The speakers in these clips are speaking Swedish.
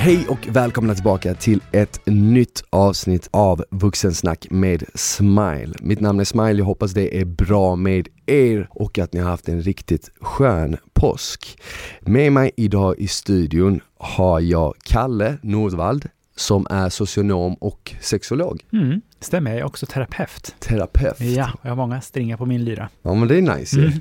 Hej och välkomna tillbaka till ett nytt avsnitt av Vuxensnack med Smile. Mitt namn är Smile, jag hoppas det är bra med er och att ni har haft en riktigt skön påsk. Med mig idag i studion har jag Kalle Nordvald som är socionom och sexolog. Mm, stämmer, jag är också terapeut. Terapeut. Ja, jag har många stringar på min lyra. Ja men det är nice mm.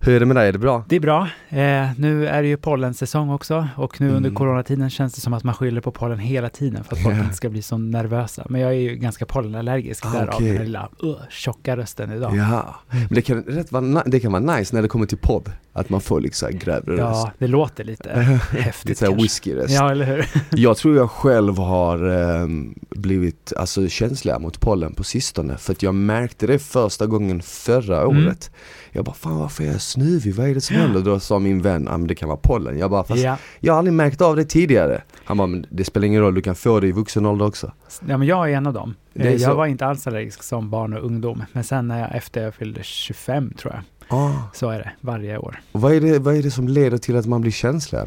Hur är det med dig? Är det bra? Det är bra. Eh, nu är det ju pollensäsong också och nu mm. under coronatiden känns det som att man skyller på pollen hela tiden för att folk yeah. inte ska bli så nervösa. Men jag är ju ganska pollenallergisk, ah, därav okay. den lilla uh, tjocka rösten idag. Ja, men det kan, rätt vara, det kan vara nice när det kommer till podd, att man får grövre ja, röst. Ja, det låter lite häftigt Lite såhär whiskyröst. Ja, eller hur? jag tror jag själv har eh, blivit alltså, känsligare mot pollen på sistone, för att jag märkte det första gången förra mm. året. Jag bara, fan varför är jag snuvig? Vad är det som händer? Då sa min vän, ja men det kan vara pollen. Jag bara, fast ja. jag har aldrig märkt av det tidigare. Han bara, men det spelar ingen roll, du kan få det i vuxen ålder också. Ja men jag är en av dem. jag så. var inte alls allergisk som barn och ungdom. Men sen när jag, efter jag fyllde 25 tror jag, Ah. Så är det varje år. Och vad, är det, vad är det som leder till att man blir det?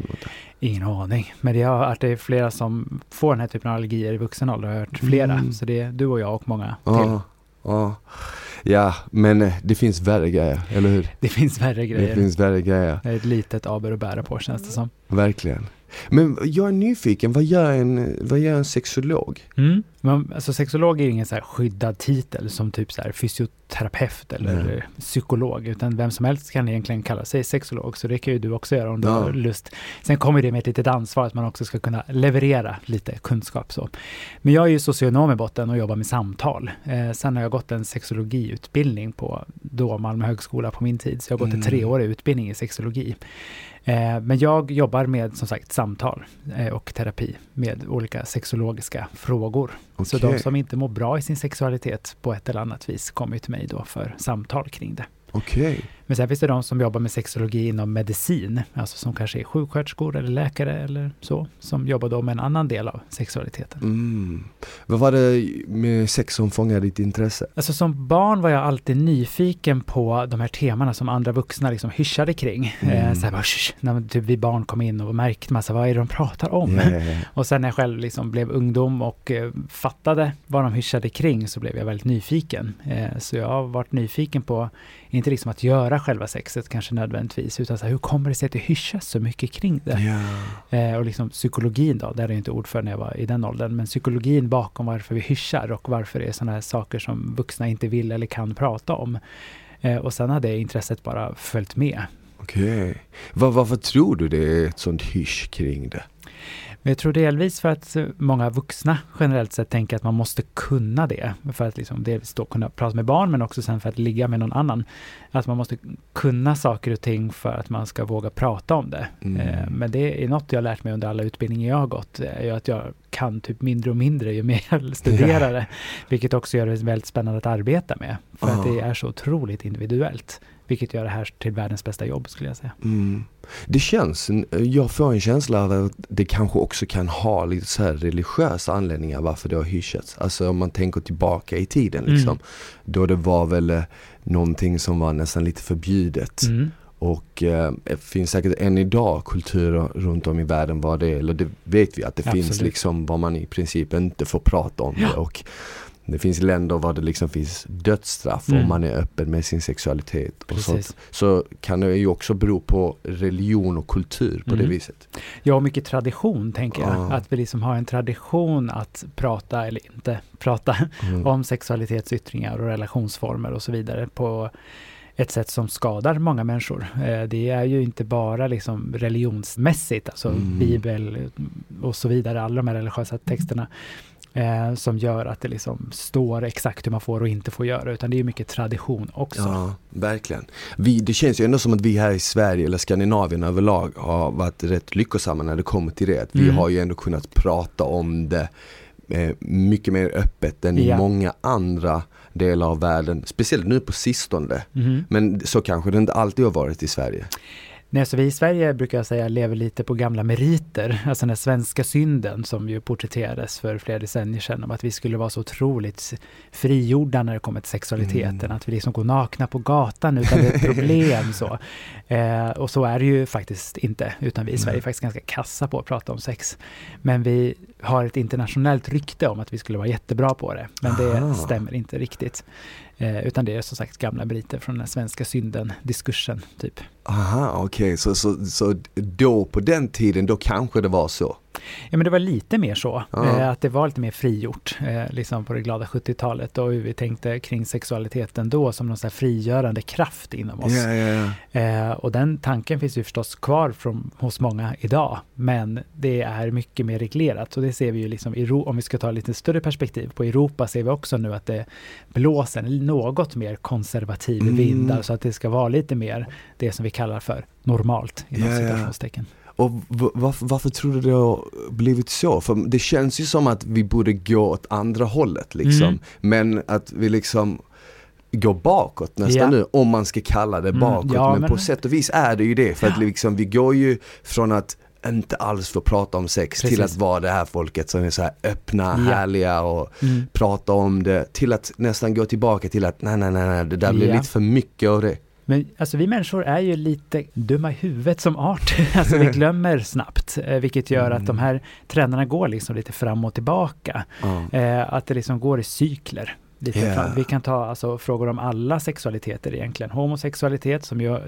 Ingen aning. Men det, har, att det är flera som får den här typen av allergier i vuxen ålder. Jag har hört flera. Mm. Så det är du och jag och många ah. till. Ah. Ja, men eh, det finns värre grejer, eller hur? Det finns värre grejer. Det finns värre grejer. Det är ett litet aber att bära på känns det som. Verkligen. Men jag är nyfiken, vad gör en, vad gör en sexolog? Mm. Man, alltså sexolog är ingen så skyddad titel som typ så fysioterapeut eller mm. psykolog, utan vem som helst kan egentligen kalla sig sexolog, så det kan ju du också göra om du ja. har lust. Sen kommer det med ett litet ansvar att man också ska kunna leverera lite kunskap så. Men jag är ju socionom i botten och jobbar med samtal. Eh, sen har jag gått en sexologiutbildning på då Malmö högskola på min tid, så jag har gått en mm. treårig utbildning i sexologi. Eh, men jag jobbar med som sagt samtal eh, och terapi med olika sexologiska frågor. Okay. Så de som inte mår bra i sin sexualitet på ett eller annat vis kommer till mig då för samtal kring det. Okay. Men sen finns det de som jobbar med sexologi inom medicin, alltså som kanske är sjuksköterskor eller läkare eller så, som jobbar då med en annan del av sexualiteten. Mm. Vad var det med sex som fångade ditt intresse? Alltså som barn var jag alltid nyfiken på de här temana som andra vuxna liksom hyschade kring. Mm. Eh, så här bara, när typ vi barn kom in och märkte massa, vad är det de pratar om? Yeah. och sen när jag själv liksom blev ungdom och eh, fattade vad de hyschade kring så blev jag väldigt nyfiken. Eh, så jag har varit nyfiken på, inte liksom att göra göra själva sexet kanske nödvändigtvis, utan så här, hur kommer det sig att det hyschas så mycket kring det? Yeah. Eh, och liksom psykologin då, där är inte ord för när jag var i den åldern, men psykologin bakom varför vi hyschar och varför det är sådana här saker som vuxna inte vill eller kan prata om. Eh, och sen har det intresset bara följt med. Okej. Okay. Var, varför tror du det är ett sånt hysch kring det? Jag tror delvis för att många vuxna generellt sett tänker att man måste kunna det. För att liksom delvis då kunna prata med barn men också sen för att ligga med någon annan. Att man måste kunna saker och ting för att man ska våga prata om det. Mm. Eh, men det är något jag lärt mig under alla utbildningar jag har gått. Är att jag kan typ mindre och mindre ju mer jag studerar det. Vilket också gör det väldigt spännande att arbeta med. För oh. att det är så otroligt individuellt. Vilket gör det här till världens bästa jobb skulle jag säga. Mm. Det känns, jag får en känsla av att det kanske också kan ha lite så religiösa anledningar varför det har hyschats. Alltså om man tänker tillbaka i tiden mm. liksom. Mm. Då det var väl eh, någonting som var nästan lite förbjudet. Mm. Och eh, det finns säkert än idag kulturer runt om i världen var det, eller det vet vi att det Absolut. finns liksom vad man i princip inte får prata om ja. det. Och det finns länder var det liksom finns dödsstraff mm. om man är öppen med sin sexualitet. Och sånt. Så kan det ju också bero på religion och kultur på mm. det viset. Ja, mycket tradition tänker jag. Ah. Att vi liksom har en tradition att prata, eller inte prata, mm. om sexualitetsyttringar och relationsformer och så vidare på ett sätt som skadar många människor. Eh, det är ju inte bara liksom religionsmässigt, alltså mm. bibel och så vidare, alla de här religiösa texterna eh, som gör att det liksom står exakt hur man får och inte får göra, utan det är mycket tradition också. Ja, verkligen. Vi, det känns ju ändå som att vi här i Sverige, eller Skandinavien överlag, har varit rätt lyckosamma när det kommer till det. Vi Mm. har ju ändå kunnat prata om det eh, mycket mer öppet än i Ja. många andra delar av världen, speciellt nu på sistone. Mhm. Men så kanske det inte alltid har varit i Sverige. Nej, så vi i Sverige brukar jag säga lever lite på gamla meriter, alltså den svenska synden som ju porträtterades för flera decennier sedan om att vi skulle vara så otroligt frigjorda när det kommer till sexualiteten, Mm. att vi liksom går nakna på gatan utan det är ett problem så. Eh, och så är det ju faktiskt inte, utan vi i Sverige är faktiskt ganska kassa på att prata om sex. Men vi har ett internationellt rykte om att vi skulle vara jättebra på det, men det Aha. stämmer inte riktigt. Eh, utan det är som sagt gamla meriter från den svenska synden, diskursen typ. Aha, okej, så, så, så då på den tiden, då kanske det var så? Ja men det var lite mer så, Ja. eh, att det var lite mer frigjort eh, liksom på det glada 70-talet och hur vi tänkte kring sexualiteten då som någon frigörande kraft inom oss. Ja, ja. Eh, och den tanken finns ju förstås kvar från, hos många idag, men det är mycket mer reglerat och det ser vi ju liksom, i om vi ska ta lite större perspektiv, på Europa ser vi också nu att det blåser en något mer konservativ Mm. vind, alltså att det ska vara lite mer det som vi kallar för normalt, inom ja. citationstecken. Och varför, varför tror du det har blivit så? För det känns ju som att vi borde gå åt andra hållet liksom. Mm. Men att vi liksom går bakåt nästan Ja. nu, om man ska kalla det Mm, bakåt. ja, men, men- på sätt och vis är det ju det. För att liksom, vi går ju från att inte alls få prata om sex till Precis. att vara det här folket som är så här öppna, Ja. härliga och Mm. prata om det. Till att nästan gå tillbaka till att nej, nej, nej, nej det där blir Ja. lite för mycket av det. Men alltså vi människor är ju lite dumma i huvudet som art. Alltså vi glömmer snabbt, eh, vilket gör att de här trenderna går liksom lite fram och tillbaka. Ja. Eh, att det liksom går i cykler. Lite fram. Vi kan ta alltså, frågor om alla sexualiteter egentligen. Homosexualitet som ju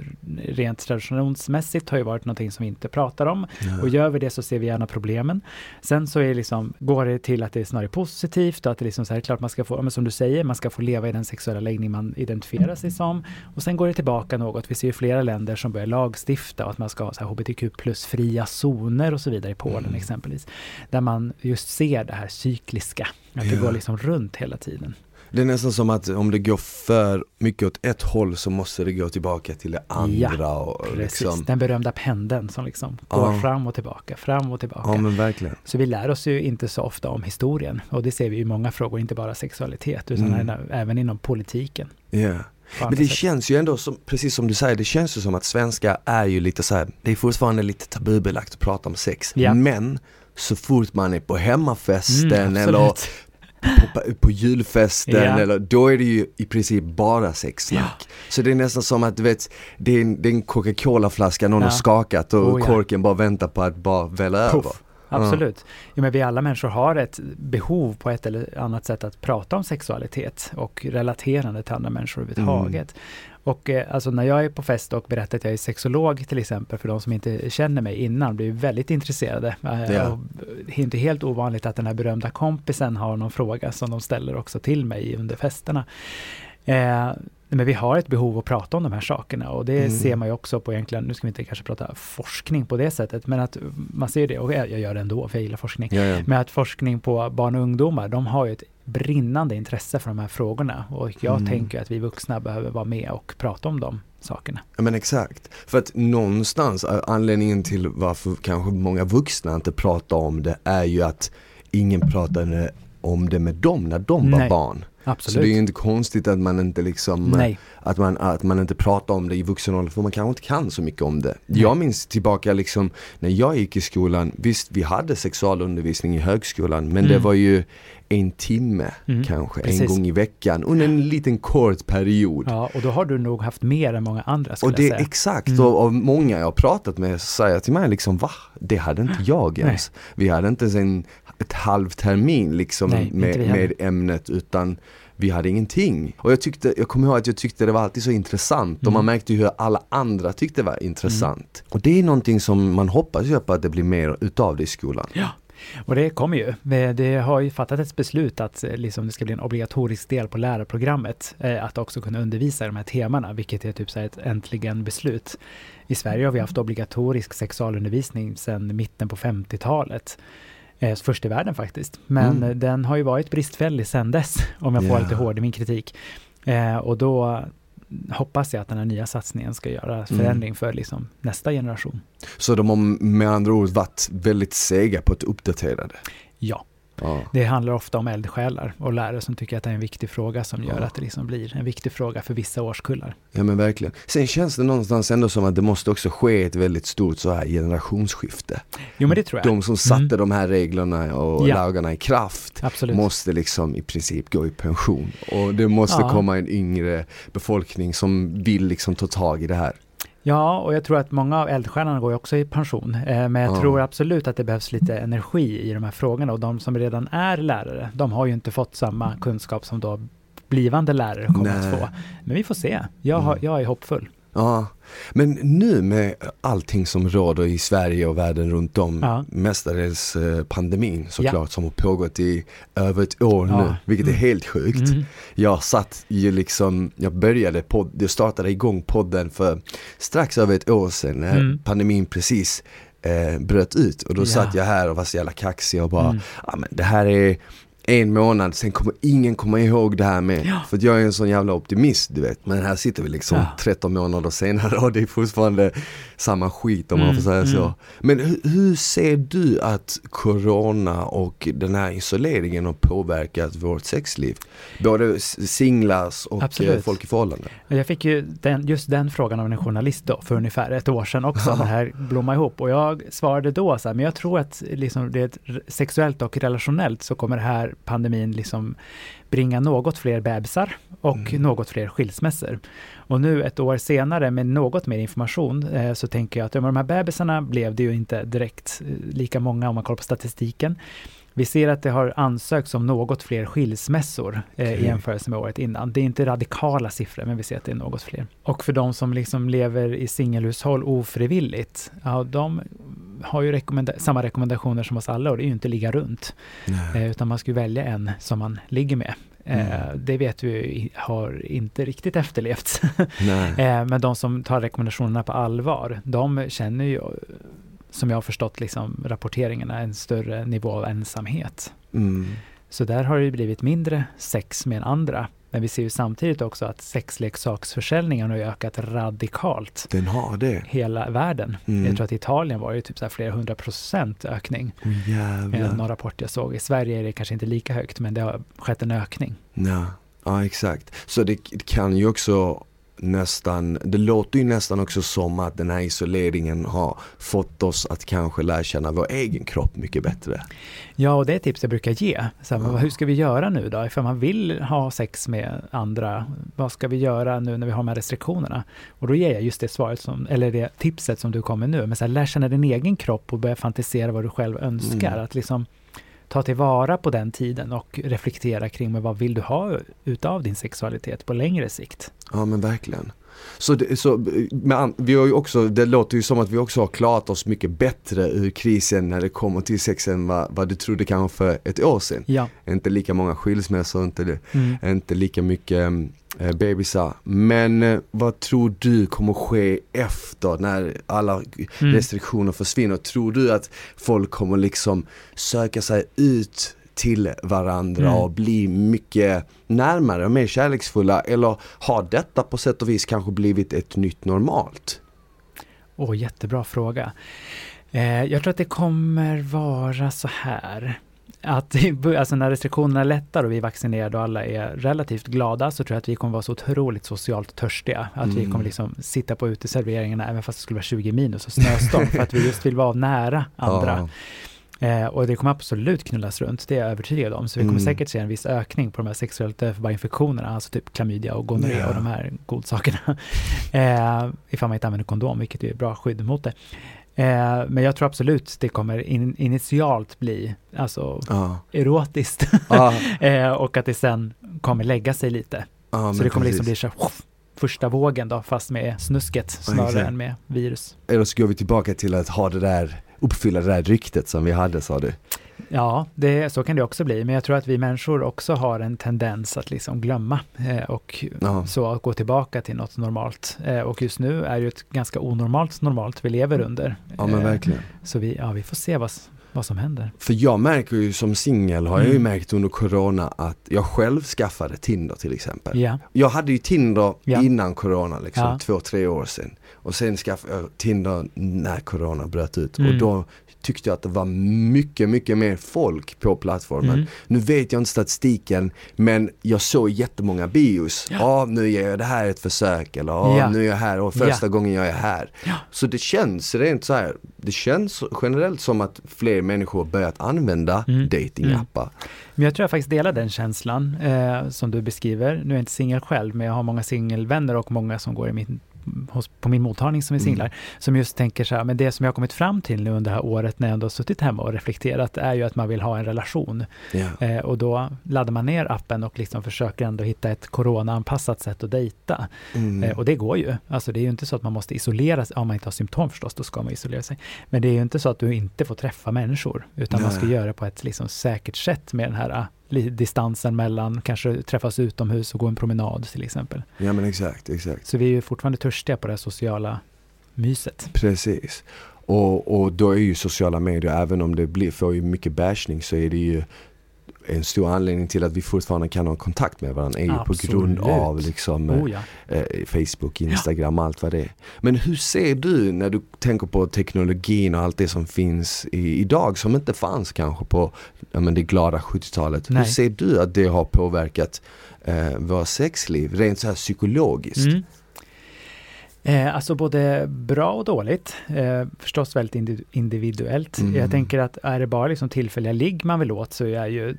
rent traditionsmässigt har ju varit någonting som vi inte pratar om. Ja. Och gör vi det så ser vi gärna problemen. Sen så är liksom, går det till att det är snarare positivt och att det liksom så här, klart man ska få, men som du säger, man ska få leva i den sexuella läggning man identifierar sig som. Och sen går det tillbaka något. Vi ser ju flera länder som börjar lagstifta och att man ska ha hbtq plus-fria zoner och så vidare i Polen Mm. exempelvis. Där man just ser det här cykliska, att det Ja. går liksom runt hela tiden. Det är nästan som att om det går för mycket åt ett håll så måste det gå tillbaka till det andra. och Precis, liksom. den berömda pendeln som liksom Ja. går fram och tillbaka, fram och tillbaka. Ja men verkligen. Så vi lär oss ju inte så ofta om historien och det ser vi i många frågor, inte bara sexualitet utan Mm. även- inom politiken. Ja. på Men det sätt. känns ju ändå som, precis som du säger, det känns ju som att svenska är ju lite så här, det är fortfarande lite tabubelagt att prata om sex. Ja. Men så fort man är på hemmafesten Mm, eller absolut. på, på julfesten Ja. eller då är det ju i princip bara sexsnack. Så det är nästan som att du vet, det är en, en Coca-Cola-flaska någon Ja. har skakat och Oh, korken bara väntar på att bara välla över. Puff. Absolut. Ja, men vi alla människor har ett behov på ett eller annat sätt att prata om sexualitet och relaterande till andra människor överhuvudtaget. Mm. Och eh, alltså när jag är på fest och berättar att jag är sexolog till exempel, för de som inte känner mig innan, blir väldigt intresserade. Eh, Ja. och det är inte helt ovanligt att den här berömda kompisen har någon fråga som de ställer också till mig under festerna. Eh, men vi har ett behov att prata om de här sakerna och det Mm. ser man ju också på egentligen, nu ska vi inte kanske prata forskning på det sättet, men att man ser det, och jag jag gör det ändå för jag gillar forskning, Ja, ja. med att forskning på barn och ungdomar, de har ju ett brinnande intresse för de här frågorna och jag Mm. tänker att vi vuxna behöver vara med och prata om de sakerna. Ja men exakt. För att någonstans, anledningen till varför kanske många vuxna inte pratar om det är ju att ingen pratade om det med dem när de var Nej. barn. Så Absolut. det är ju inte konstigt att man inte liksom Nej. att man, att man inte pratar om det i vuxen ålder för man kanske inte kan så mycket om det. Nej. Jag minns tillbaka liksom när jag gick i skolan, visst vi hade sexualundervisning i högskolan men det Mm. var ju en timme Mm, kanske, precis. en gång i veckan under en liten kort period. Ja, och då har du nog haft mer än många andra skulle Och det är exakt, Mm. och, och många jag har pratat med säger till mig liksom va? Det hade inte jag Nej. ens. Vi hade inte ens en, ett halv termin liksom Nej, med, med ämnet utan vi hade ingenting. Och jag tyckte, jag kommer ihåg att jag tyckte det var alltid så intressant och Mm. man märkte ju hur alla andra tyckte det var intressant. Och det är någonting som man hoppas ju på att det blir mer utav det i skolan. Ja, och det kommer ju. Det- Det har ju fattat ett beslut att eh, liksom det ska bli en obligatorisk del på lärarprogrammet eh, att också kunna undervisa i de här temana, vilket är typ så ett äntligen beslut. I Sverige har vi haft obligatorisk sexualundervisning sedan mitten på 50-talet. Eh, först i världen faktiskt. Men mm. den har ju varit bristfällig sedan dess, om jag får yeah. lite hård i min kritik. Eh, och då hoppas jag att den här nya satsningen ska göra mm. förändring mm. för liksom nästa generation. Så de har med andra ord varit väldigt sega på att uppdatera det? Ja. Ja. Det handlar ofta om eldsjälar och lärare som tycker att det är en viktig fråga som gör ja. att det liksom blir en viktig fråga för vissa årskullar. Ja men verkligen. Sen känns det någonstans ändå som att det måste också ske ett väldigt stort så här generationsskifte. Jo men det tror jag. De som satte mm. de här reglerna och ja. lagarna i kraft Absolut. måste liksom i princip gå i pension. Och det måste komma en yngre befolkning som vill liksom ta tag i det här. Ja, och jag tror att många av eldsjälarna går ju också i pension. Eh, men jag ja. tror absolut att det behövs lite energi i de här frågorna och de som redan är lärare, de har ju inte fått samma kunskap som då blivande lärare kommer Nej. att få. Men vi får se. Jag, har, mm. jag är hoppfull. Ja, men nu med allting som råder i Sverige och världen runt om, ja. mestadels eh, pandemin såklart ja. som har pågått i över ett år ja. nu, vilket är mm. helt sjukt. Mm. Jag satt ju liksom, jag började podd, jag startade igång podden för strax över ett år sedan när mm. pandemin precis eh, bröt ut och då satt jag här och var så jävla kaxig och bara, mm. ja men det här är en månad, sen kommer ingen komma ihåg det här med. Ja. För att jag är en sån jävla optimist du vet. Men här sitter vi liksom ja. 13 månader senare och det är fortfarande samma skit om mm, man får säga mm. så. Men hur, hur, ser du att Corona och den här isoleringen har påverkat vårt sexliv? Både singlars och eh, Absolut. folk i förhållanden. Jag fick ju den, just den frågan av en journalist då för ungefär ett år sedan också, det här blommade ihop. Och jag svarade då så här, men jag tror att liksom det sexuellt och relationellt så kommer det här pandemin liksom bringa något fler bebisar och mm. något fler skilsmässor. Och nu ett år senare med något mer information eh, så tänker jag att ja, de här bebisarna blev det ju inte direkt eh, lika många om man kollar på statistiken. Vi ser att det har ansökts om något fler skilsmässor eh, i jämförelse med året innan. Det är inte radikala siffror, men vi ser att det är något fler. Och för de som liksom lever i singelhushåll ofrivilligt, ja, de har ju rekommenda samma rekommendationer som oss alla och det är ju inte ligga runt. Eh, utan man ska välja en som man ligger med. Eh, mm. det vet vi har inte riktigt efterlevts. eh, men de som tar rekommendationerna på allvar, de känner ju som jag har förstått liksom, rapporteringarna, en större nivå av ensamhet. Mm. Så där har det blivit mindre sex med andra. Men vi ser ju samtidigt också att sexleksaksförsäljningen har ökat radikalt. Den har det? Hela världen. Mm. Jag tror att Italien var det typ så här flera hundra procent ökning. Oh, någon rapport jag såg. I Sverige är det kanske inte lika högt men det har skett en ökning. Ja, ja exakt. Så det kan ju också nästan, det låter ju nästan också som att den här isoleringen har fått oss att kanske lära känna vår egen kropp mycket bättre. Ja, och det är ett tips jag brukar ge. Så här, ja. Hur ska vi göra nu då? Ifall man vill ha sex med andra, vad ska vi göra nu när vi har de här restriktionerna? Och då ger jag just det svaret, som, eller det tipset som du kommer nu. Men så här, lär känna din egen kropp och börja fantisera vad du själv önskar. Mm. Att liksom ta tillvara på den tiden och reflektera kring vad vill du ha utav din sexualitet på längre sikt. Ja men verkligen. Så, det, så med, vi har ju också, det låter ju som att vi också har klarat oss mycket bättre ur krisen när det kommer till sex än vad, vad du trodde kanske för ett år sedan. Ja. Inte lika många skilsmässor, inte, mm. inte lika mycket eh, bebisar. Men eh, vad tror du kommer ske efter när alla mm. restriktioner försvinner? Tror du att folk kommer liksom söka sig ut till varandra mm. och bli mycket närmare och mer kärleksfulla? Eller har detta på sätt och vis kanske blivit ett nytt normalt? Åh, oh, jättebra fråga. Eh, jag tror att det kommer vara så här att alltså när restriktionerna lättar och vi är vaccinerade och alla är relativt glada så tror jag att vi kommer vara så otroligt socialt törstiga. Att mm. vi kommer liksom sitta på uteserveringarna även fast det skulle vara 20 minus och snöstorm för att vi just vill vara nära andra. Ja. Eh, och det kommer absolut knullas runt, det är jag övertygad om. Så vi kommer mm. säkert se en viss ökning på de här sexuellt överförbara infektionerna, alltså typ klamydia och gonorré yeah. och de här godsakerna. eh, ifall man inte använder kondom, vilket är bra skydd mot det. Eh, men jag tror absolut det kommer in, initialt bli alltså, ah. erotiskt ah. eh, och att det sen kommer lägga sig lite. Ah, så det kommer liksom precis. liksom bli så första vågen då, fast med snusket snarare än med virus. Eller så går vi tillbaka till att ha det där uppfylla det där ryktet som vi hade sa du? Ja, det, så kan det också bli, men jag tror att vi människor också har en tendens att liksom glömma eh, och ja. så gå tillbaka till något normalt. Eh, och just nu är det ett ganska onormalt normalt vi lever under. Ja, men eh, verkligen. Så vi, ja, vi får se vad, vad som händer. För jag märker ju som singel har jag ju märkt under corona att jag själv skaffade Tinder till exempel. Ja. Jag hade ju Tinder Ja. innan corona liksom, Ja. två, tre år sedan. Och sen skaffade jag Tinder när corona bröt ut Mm. och då tyckte jag att det var mycket, mycket mer folk på plattformen. Mm. Nu vet jag inte statistiken men jag såg jättemånga bios. Ja, Ja. nu gör jag det här ett försök eller ja. Ja. nu är jag här och första Ja. gången jag är här. Ja. Så det känns rent så här, det känns generellt som att fler människor börjat använda Mm. datingappar. Men jag tror jag faktiskt delar den känslan eh, som du beskriver. Nu är jag inte singel själv, men jag har många singelvänner och många som går i min, hos, på min mottagning som är singlar, Mm. som just tänker så här, men det som jag har kommit fram till nu under det här året när jag ändå har suttit hemma och reflekterat, är ju att man vill ha en relation. Ja. Eh, och då laddar man ner appen och liksom försöker ändå hitta ett corona-anpassat sätt att dejta. Mm. Eh, och det går ju. Alltså det är ju inte så att man måste isolera sig, om man inte har symptom förstås, då ska man isolera sig. Men det är ju inte så att du inte får träffa människor, utan man ska Nej. göra det på ett liksom säkert sätt med den här distansen mellan, kanske träffas utomhus och gå en promenad till exempel. ja men exakt, exakt. Så vi är ju fortfarande törstiga på det sociala myset. Precis. Och, och då är ju sociala medier, även om det blir, får ju mycket bashning så är det ju en stor anledning till att vi fortfarande kan ha kontakt med varandra är ju på grund av liksom eh, Oh ja. eh, Facebook, Instagram, allt vad det är. Men hur ser du när du tänker på teknologin och allt det som finns i, idag som inte fanns kanske på ja, men det glada 70-talet. Hur ser du att det har påverkat eh, våra sexliv rent så här psykologiskt? Mm. Eh, alltså både bra och dåligt. Eh, förstås väldigt indi- individuellt. Mm. Jag tänker att är det bara liksom tillfälliga ligg man vill åt så är ju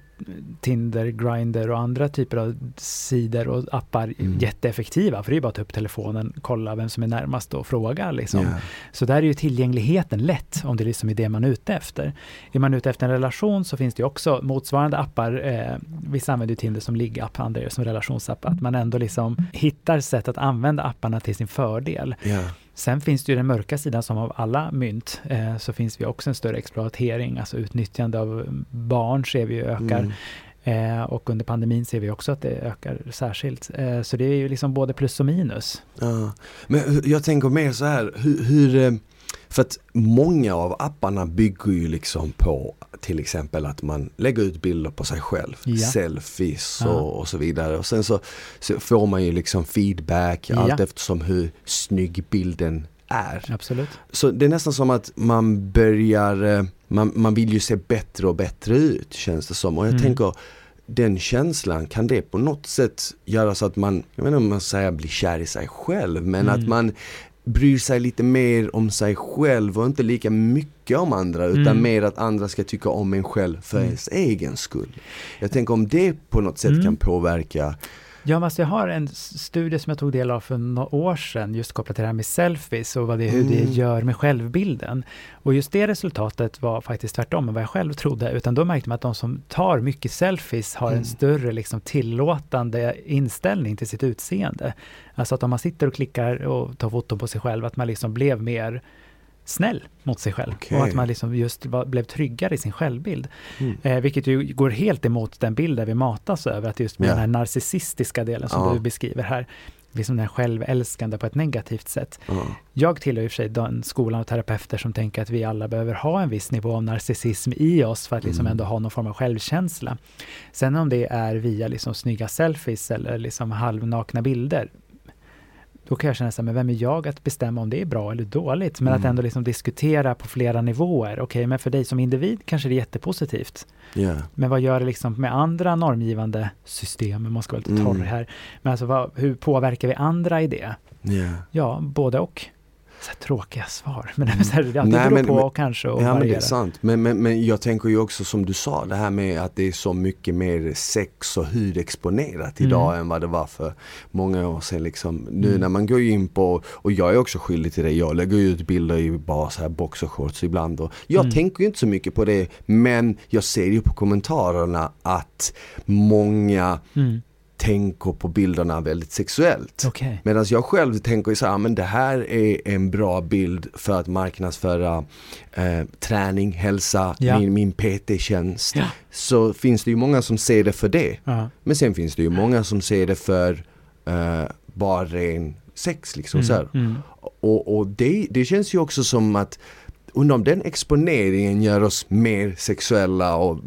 Tinder, Grindr och andra typer av sidor och appar Mm. jätteeffektiva. För det är bara att ta upp telefonen, kolla vem som är närmast och fråga. Liksom. Ja. Så där är ju tillgängligheten lätt om det liksom är det man är ute efter. Är man ute efter en relation så finns det ju också motsvarande appar. Eh, vissa använder ju Tinder som liggapp, andra som relationsapp. Att man ändå liksom hittar sätt att använda apparna till sin fördel. Ja. Sen finns det ju den mörka sidan som av alla mynt eh, så finns ju också en större exploatering, alltså utnyttjande av barn ser vi ökar. Mm. Eh, och under pandemin ser vi också att det ökar särskilt. Eh, så det är ju liksom både plus och minus. Ja. Men jag tänker mer så här, hur, hur eh, för att många av apparna bygger ju liksom på till exempel att man lägger ut bilder på sig själv, Ja. selfies Ja. och, och så vidare. Och sen så, så får man ju liksom feedback Ja. allt eftersom hur snygg bilden är. Absolut. Så det är nästan som att man börjar, eh, man, man vill ju se bättre och bättre ut känns det som. Och jag Mm. tänker, den känslan, kan det på något sätt göra så att man, jag vet inte om man säger bli kär i sig själv, men Mm. att man bryr sig lite mer om sig själv och inte lika mycket om andra utan Mm. mer att andra ska tycka om en själv för Mm. ens egen skull. Jag tänker om det på något sätt Mm. kan påverka Ja, men alltså jag har en studie som jag tog del av för några år sedan, just kopplat till det här med selfies och vad det, hur det Mm. gör med självbilden. Och just det resultatet var faktiskt tvärtom än vad jag själv trodde, utan då märkte man att de som tar mycket selfies har Mm. en större liksom, tillåtande inställning till sitt utseende. Alltså att om man sitter och klickar och tar foton på sig själv, att man liksom blev mer snäll mot sig själv Okej. och att man liksom just blev tryggare i sin självbild. Mm. Eh, vilket ju går helt emot den bild där vi matas över, att just med Ja. den här narcissistiska delen som Ja. du beskriver här, liksom den självälskande på ett negativt sätt. ja. Jag tillhör i och för sig den skolan av terapeuter som tänker att vi alla behöver ha en viss nivå av narcissism i oss för att liksom Mm. ändå ha någon form av självkänsla. Sen om det är via liksom snygga selfies eller liksom halvnakna bilder, då kan jag känna så här, men vem är jag att bestämma om det är bra eller dåligt? Men att Mm. ändå liksom diskutera på flera nivåer. Okej, men för dig som individ kanske det är jättepositivt. Ja. Men vad gör det liksom med andra normgivande system? Man ska vara lite Mm. torr här. Men alltså vad, hur påverkar vi andra i det? Ja. Ja, både och. Så tråkiga svar. Men Mm. så här, det Nej, beror på men- kanske och Ja men det är sant. Men, men, men jag tänker ju också som du sa det här med att det är så mycket mer sex och hud exponerat Mm. idag än vad det var för många år sedan liksom. Nu Mm. när man går in på, och jag är också skyldig till det, jag lägger ut bilder i bara så här boxershorts ibland och jag Mm. tänker ju inte så mycket på det men jag ser ju på kommentarerna att många Mm. Tänker på bilderna väldigt sexuellt. Okej. Medan jag själv tänker så här, men det här är en bra bild för att marknadsföra eh, träning, hälsa, Ja. min, min PT-tjänst. Ja. Så finns det ju många som ser det för det. Ja. Men sen finns det ju många som ser det för eh, bara ren sex liksom så. Mm. Mm. Och, och det, det känns ju också som att undrar om den exponeringen gör oss mer sexuella och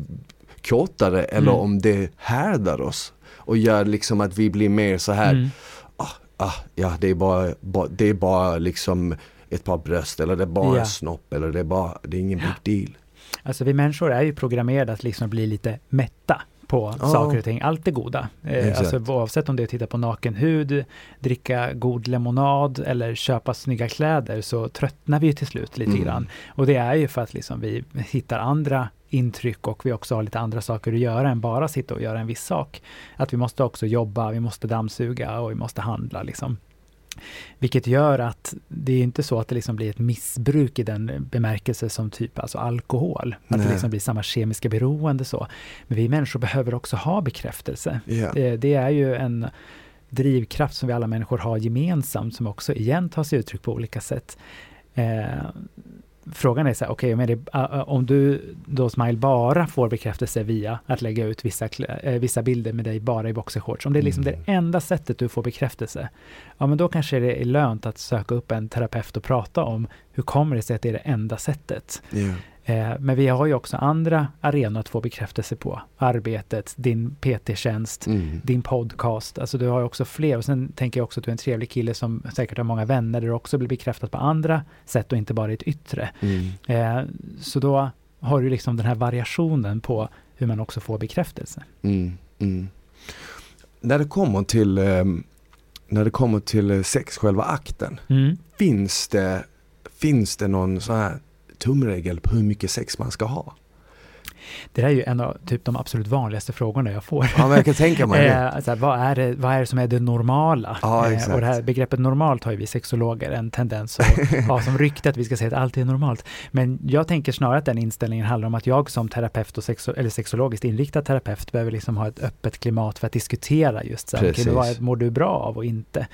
kåtare eller Mm. om det härdar oss och gör liksom att vi blir mer så här Mm. ah, ah, ja det är bara, bara, det är bara liksom ett par bröst eller det är bara Ja. en snopp eller det är bara, det är ingen big deal. Alltså vi människor är ju programmerade att liksom bli lite mätta på Ja. saker och ting, allt det goda. Eh, alltså oavsett om det är att titta på naken hud, dricka god lemonad eller köpa snygga kläder så tröttnar vi till slut lite Mm. grann. Och det är ju för att liksom vi hittar andra intryck och vi också har lite andra saker att göra än bara sitta och göra en viss sak. Att vi måste också jobba, vi måste dammsuga och vi måste handla liksom. Vilket gör att det är inte så att det liksom blir ett missbruk i den bemärkelse som typ alltså alkohol. Att Nej. det liksom blir samma kemiska beroende så. Men vi människor behöver också ha bekräftelse. Ja. Det, det är ju en drivkraft som vi alla människor har gemensamt som också igen tar sig uttryck på olika sätt. Eh, frågan är så här, okej, det, uh, uh, om du då Smile bara får bekräftelse via att lägga ut vissa, eh, vissa bilder med dig bara i boxershorts, om det är liksom Mm. det enda sättet du får bekräftelse, ja men då kanske det är lönt att söka upp en terapeut och prata om hur kommer det sig att det är det enda sättet. Ja. Eh, men vi har ju också andra arenor att få bekräftelse på. Arbetet, din PT-tjänst, Mm. din podcast. Alltså du har ju också fler. Och sen tänker jag också att du är en trevlig kille som säkert har många vänner där du också blir bekräftad på andra sätt och inte bara i ett yttre. Mm. Eh, så då har du liksom den här variationen på hur man också får bekräftelse. Mm. Mm. När det kommer till ehm, när det kommer till eh, sex, själva akten, Mm. finns det, finns det någon sån här tumregel på hur mycket sex man ska ha? Det är ju en av typ de absolut vanligaste frågorna jag får. Ja men jag kan tänka mig det. Så här, vad, är det, vad är det som är det normala? Ja, Eh, exakt. och det här begreppet normalt har ju vi sexologer en tendens att ha som rykte att vi ska säga att allt är normalt. Men jag tänker snarare att den inställningen handlar om att jag som terapeut och sexo- eller sexologiskt inriktad terapeut behöver liksom ha ett öppet klimat för att diskutera just så här, Precis. vad mår du bra av och inte.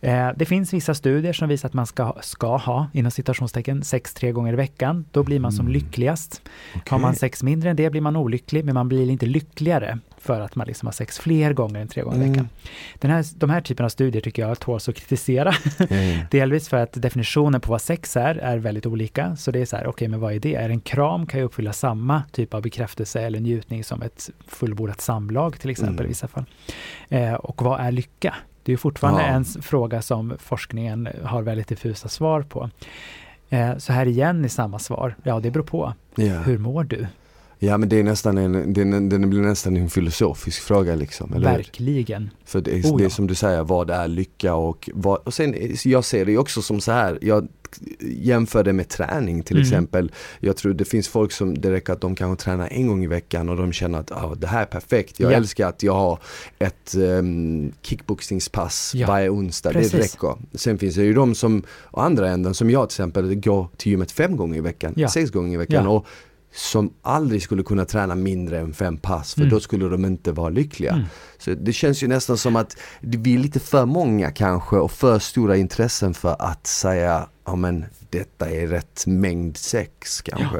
Eh, det finns vissa studier som visar att man ska, ska ha, inom citationstecken, sex tre gånger i veckan. Då blir man som Mm. lyckligast. Har Okej. man sex mindre än det blir man olycklig, men man blir inte lyckligare för att man liksom har sex fler gånger än tre gånger i Mm. veckan. Den här, de här typen av studier tycker jag tåls att kritisera. Mm. Delvis för att definitionen på vad sex är, är väldigt olika. Så det är så här, okej, men vad är det? Är en kram kan ju uppfylla samma typ av bekräftelse eller njutning som ett fullbordat samlag till exempel Mm. i vissa fall. Eh, och vad är lycka? Det är fortfarande Ja. en fråga som forskningen har väldigt diffusa svar på. Eh, så här igen i samma svar, ja det beror på. Ja. Hur mår du? Ja men det är nästan en, den, den blir nästan en filosofisk fråga liksom. Eller hur? Verkligen. För det är, Oh, det är som du säger, vad är lycka och vad, och sen jag ser det ju också som så här, jag jämför det med träning till Mm. exempel. Jag tror det finns folk som, det räcker att de kanske tränar en gång i veckan och de känner att ah, det här är perfekt. Jag Ja. älskar att jag har ett um, kickboxningspass Ja, varje onsdag, precis. det räcker. Sen finns det ju de som, å andra änden som jag till exempel, går till gymmet fem gånger i veckan, Ja. sex gånger i veckan. Och som aldrig skulle kunna träna mindre än fem pass för Mm. då skulle de inte vara lyckliga. Mm. Så det känns ju nästan som att vi är lite för många kanske och för stora intressen för att säga ja men detta är rätt mängd sex kanske.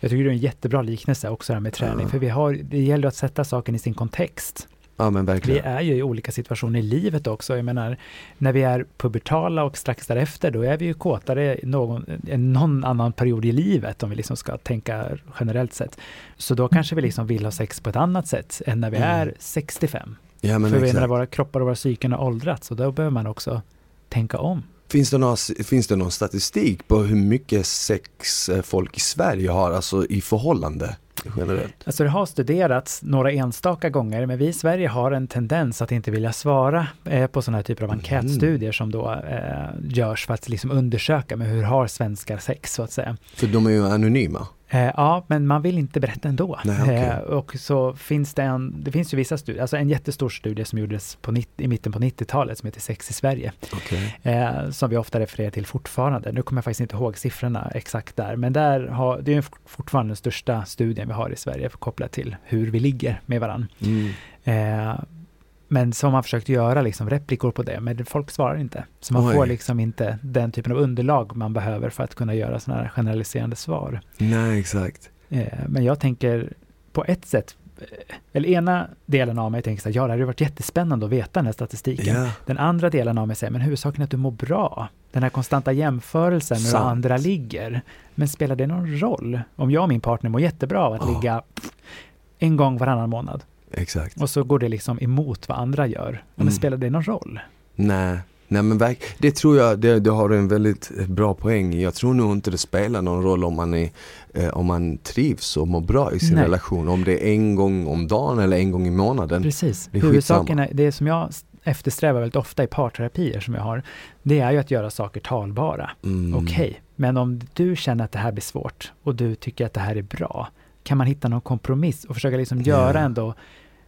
Jag tycker det är en jättebra liknelse också här med träning, Ja. för vi har, det gäller att sätta saken i sin kontext. Ja men Vi är ju i olika situationer i livet också. Jag menar, när vi är pubertala och strax därefter, då är vi ju kåtare någon, någon annan period i livet, om vi liksom ska tänka generellt sett. Så då kanske vi liksom vill ha sex på ett annat sätt än när vi Mm. är 65. Ja men För vi, när våra kroppar och våra psyken har åldrats, och då behöver man också tänka om. Finns det, några, finns det någon statistik på hur mycket sex eh, folk i Sverige har, alltså i förhållande generellt? Alltså det har studerats några enstaka gånger, men vi i Sverige har en tendens att inte vilja svara eh, på sådana här typer av Mhm. enkätstudier som då eh, görs för att liksom undersöka med hur har svenskar sex så att säga. För de är ju anonyma. Eh, ja, men man vill inte berätta ändå. Nej, okej. eh, och så finns det en, det finns ju vissa studier, alltså en jättestor studie som gjordes på 90, i mitten på 90-talet som heter Sex i Sverige, Okej. eh, som vi ofta refererar till fortfarande. Nu kommer jag faktiskt inte ihåg siffrorna exakt där, men där har, det är fortfarande den största studien vi har i Sverige kopplat till hur vi ligger med varandra. Mm. Eh, men som man försökt göra liksom replikor på det, men folk svarar inte. Så man Oj. får liksom inte den typen av underlag man behöver för att kunna göra sådana här generaliserande svar. Nej exakt. Eh, men jag tänker på ett sätt eller ena delen av mig tänker så här, ja det hade varit jättespännande att veta den här statistiken. Ja. Den andra delen av mig säger, men huvudsaken är att du mår bra. Den här konstanta jämförelsen med hur andra ligger. Men spelar det någon roll? Om jag och min partner mår jättebra av att Ja. ligga en gång varannan månad Exakt. och så går det liksom emot vad andra gör. Men Mm. spelar det någon roll? Nej, nej men verk, det tror jag, det, det har en väldigt bra poäng. Jag tror nog inte det spelar någon roll om man, är, eh, om man trivs och mår bra i sin Nej. relation. Om det är en gång om dagen eller en gång i månaden. Precis. det är Huvudsaken är, det som jag eftersträvar väldigt ofta i parterapier som jag har, det är ju att göra saker talbara. Mm. Okej, men om du känner att det här blir svårt och du tycker att det här är bra, kan man hitta någon kompromiss och försöka liksom göra Ja. ändå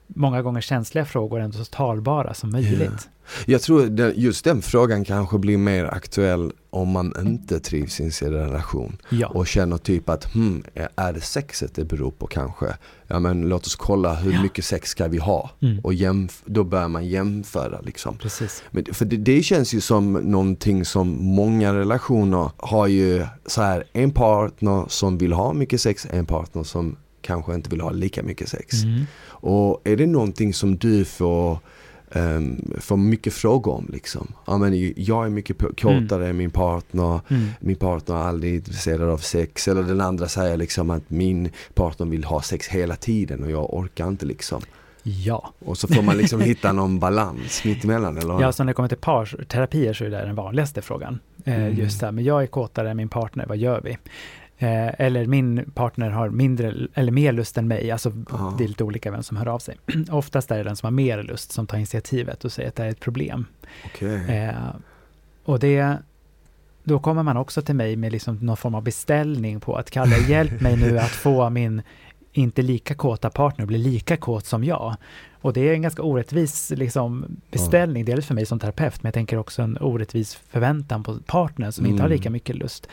många gånger känsliga frågor ändå så talbara som möjligt. Jag tror det, just den frågan kanske blir mer aktuell om man inte trivs i sin relation. Ja, och känner typ att hmm, är det sexet det beror på kanske? Ja men låt oss kolla hur Ja. mycket sex ska vi ha? mm. Och jämf- då börjar man jämföra liksom. precis. Men, för det, det känns ju som någonting som många relationer har ju så här en partner som vill ha mycket sex, en partner som kanske inte vill ha lika mycket sex. Mm. Och är det någonting som du får um, får mycket frågor om liksom. Ja men jag är mycket på- kåtare än min partner, Mm. min partner är aldrig intresserad av sex. Eller den andra säger liksom att min partner vill ha sex hela tiden och jag orkar inte liksom. Ja. Och så får man liksom hitta någon balans mittemellan eller? ja, så när det kommer till parterapier så är det den vanligaste frågan. Eh, Mm. Just det här, men jag är kåtare än min partner, vad gör vi? Eh, eller min partner har mindre eller mer lust än mig, alltså Ja. det är lite olika vem som hör av sig. Oftast är det den som har mer lust som tar initiativet och säger att det är ett problem. Okej. Eh, och det, då kommer man också till mig med liksom någon form av beställning på att Kalle, hjälp mig nu att få min inte lika kåta partner bli lika kåt som jag. Och det är en ganska orättvis liksom, beställning, dels för mig som terapeut, men jag tänker också en orättvis förväntan på partnern som inte har Mm. lika mycket lust.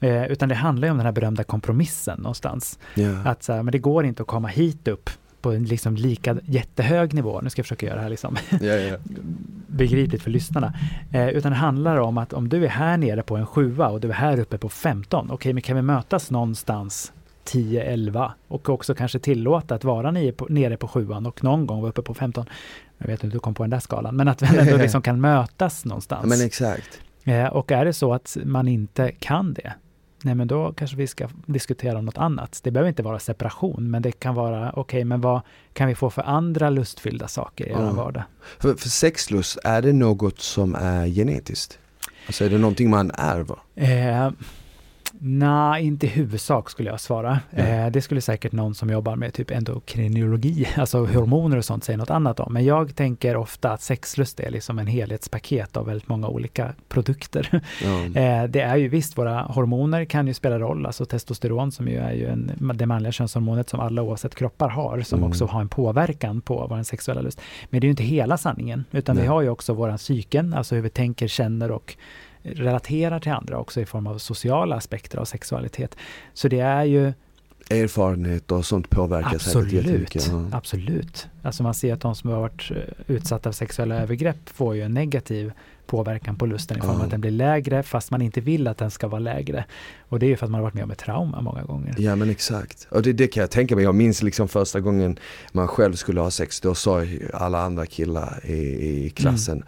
Eh, utan det handlar ju om den här berömda kompromissen någonstans. Ja. Att så här, men det går inte att komma hit upp på en liksom lika jättehög nivå. Nu ska jag försöka göra det här liksom ja, ja. begripligt för lyssnarna. Eh, utan det handlar om att om du är här nere på en sjua och du är här uppe på 15, okej, men kan vi mötas någonstans 10, 11 och också kanske tillåta att vara nere på, nere på sjuan och någon gång vara uppe på 15. Jag vet inte hur du kom på den där skalan, men att vi ändå liksom kan mötas någonstans. men exakt. Eh, och är det så att man inte kan det, nej men då kanske vi ska diskutera om något annat. Det behöver inte vara separation, men det kan vara, okej, men vad kan vi få för andra lustfyllda saker i vår vardag? För, för sexlust, är det något som är genetiskt? Alltså är det någonting man ärver? Eh, Nej, inte i huvudsak skulle jag svara. Ja. Eh, det skulle säkert någon som jobbar med typ endokrinologi, alltså hormoner och sånt, säga något annat om. Men jag tänker ofta att sexlust är liksom en helhetspaket av väldigt många olika produkter. Ja. Eh, det är ju visst, våra hormoner kan ju spela roll, alltså testosteron som ju är ju en, det manliga könshormonet som alla oavsett kroppar har, som Mm. också har en påverkan på vår sexuella lust. Men det är ju inte hela sanningen, utan vi Nej. har ju också våran psyken, alltså hur vi tänker, känner och relaterar till andra också i form av sociala aspekter av sexualitet. Så det är ju Erfarenhet och sånt påverkar säkert absolut, jättemycket. Ja. absolut. Alltså man ser att de som har varit eh, utsatta för sexuella övergrepp får ju en negativ påverkan på lusten i form av Ja. att den blir lägre fast man inte vill att den ska vara lägre. Och det är ju för att man har varit med om ett trauma många gånger. Ja men exakt. Och det, det kan jag tänka mig. Jag minns liksom första gången man själv skulle ha sex. Då sa alla andra killar i, i klassen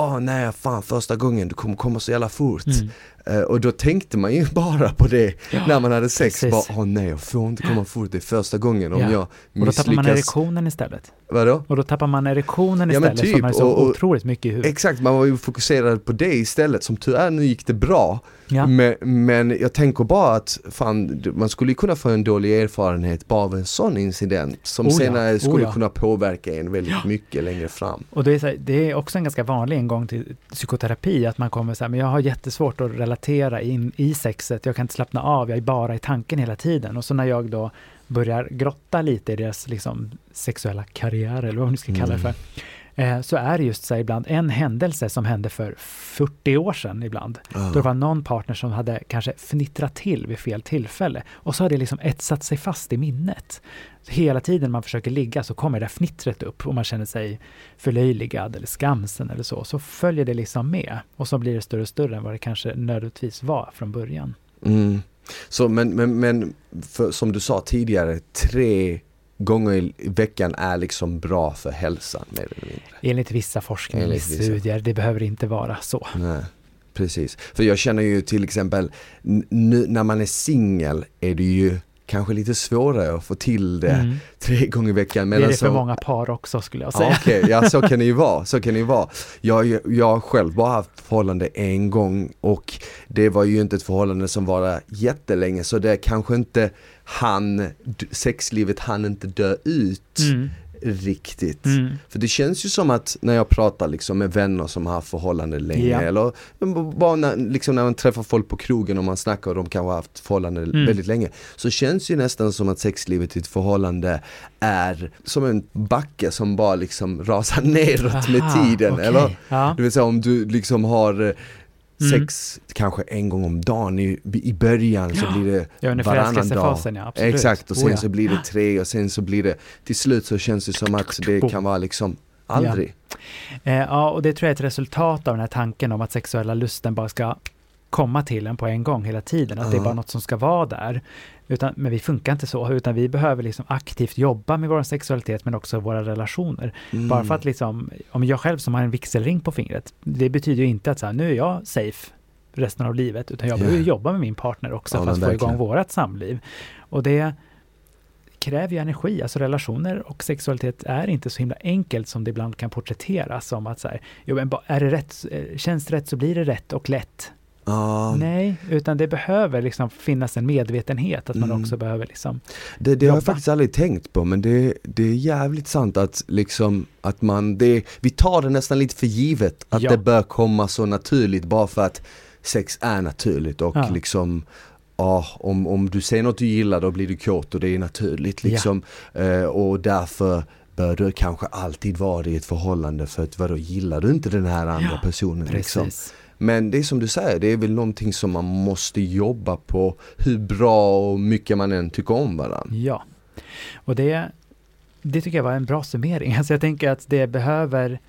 Åh nej, fan första gången, du kommer komma så jävla fort. Mm. Eh, och då tänkte man ju bara på det Ja, när man hade sex. precis. Bara, Åh nej, jag får inte komma fort, det är första gången. Om Ja. jag Och då tappar man misslyckas. erektionen istället. Vadå? Och då tappar man erektionen Ja, istället för typ, man är så och- och- otroligt mycket i huvudet. Exakt, man var ju fokuserad på det istället. Som tur är nu gick det bra. Ja. Men, men jag tänker bara att fan, man skulle ju kunna få en dålig erfarenhet bara av en sån incident som Oh ja, senare oh skulle ja. kunna påverka en väldigt mycket längre fram. Och det är, här, det är också en ganska vanlig ingång till psykoterapi, att man kommer så här, men jag har jättesvårt att relatera in i sexet, jag kan inte slappna av, jag är bara i tanken hela tiden. Och så när jag då börjar grotta lite i deras liksom, sexuella karriär, eller vad man nu ska kalla det för, mm så är det just så här, ibland en händelse som hände för 40 år sedan ibland. Då det var någon partner som hade kanske fnittrat till vid fel tillfälle. Och så har det liksom etsat sig fast i minnet. Så hela tiden man försöker ligga så kommer det där fnittret upp och man känner sig förlöjligad eller skamsen eller så. Så följer det liksom med. Och så blir det större och större än vad det kanske nödvändigtvis var från början. Mm. Så men, men, men för, som du sa tidigare, tre gånger i veckan är liksom bra för hälsan mer eller mindre. Enligt vissa forskningsstudier, det behöver inte vara så. Nej, precis. För jag känner ju till exempel, nu när man är singel är det ju kanske lite svårare att få till det mm. tre gånger i veckan. det är det för många par också skulle jag säga. Ja, okay. ja så kan det ju vara. Så kan det vara. Jag, jag själv bara haft förhållande en gång och det var ju inte ett förhållande som var jättelänge så det kanske inte han, sexlivet hann inte dö ut. Mm riktigt. Mm. För det känns ju som att när jag pratar liksom med vänner som har haft förhållanden länge ja. eller bara när, liksom när man träffar folk på krogen och man snackar och de kanske har haft förhållanden mm. väldigt länge. Så känns det ju nästan som att sexlivet i ett förhållande är som en backe som bara liksom rasar neråt Aha, med tiden. Okay. Eller, ja. Du vet så om du liksom har Mm. sex kanske en gång om dagen i, i början så blir det ja, varannan dag. Ja, Exakt och sen oh, ja. så blir det tre och sen så blir det till slut så känns det som att det kan vara liksom aldrig. Ja. Eh, ja och det tror jag är ett resultat av den här tanken om att sexuella lusten bara ska komma till en på en gång hela tiden, att uh -huh. det är bara något som ska vara där. Utan, men vi funkar inte så, utan vi behöver liksom aktivt jobba med vår sexualitet men också våra relationer. Mm. Bara för att liksom, om jag själv som har en vigselring på fingret, det betyder ju inte att så här, nu är jag safe resten av livet, utan jag yeah. behöver jobba med min partner också ja, för att få igång vårat samliv. Och det kräver ju energi, alltså relationer och sexualitet är inte så himla enkelt som det ibland kan porträtteras som att så här, jo men är det rätt, eh, känns det rätt så blir det rätt och lätt. Ah. Nej, utan det behöver liksom finnas en medvetenhet att man mm. också behöver liksom Det, det har jag faktiskt aldrig tänkt på men det, det är jävligt sant att liksom att man, det, vi tar det nästan lite för givet att ja. det bör komma så naturligt bara för att sex är naturligt och ja. liksom Ja, om, om du ser något du gillar då blir du kåt och det är naturligt liksom. Ja. Eh, och därför bör du kanske alltid vara i ett förhållande för att vadå gillar du inte den här andra personen liksom? Men det är som du säger, det är väl någonting som man måste jobba på hur bra och mycket man än tycker om varandra. Ja, och det, det tycker jag var en bra summering. Alltså jag tänker att det behöver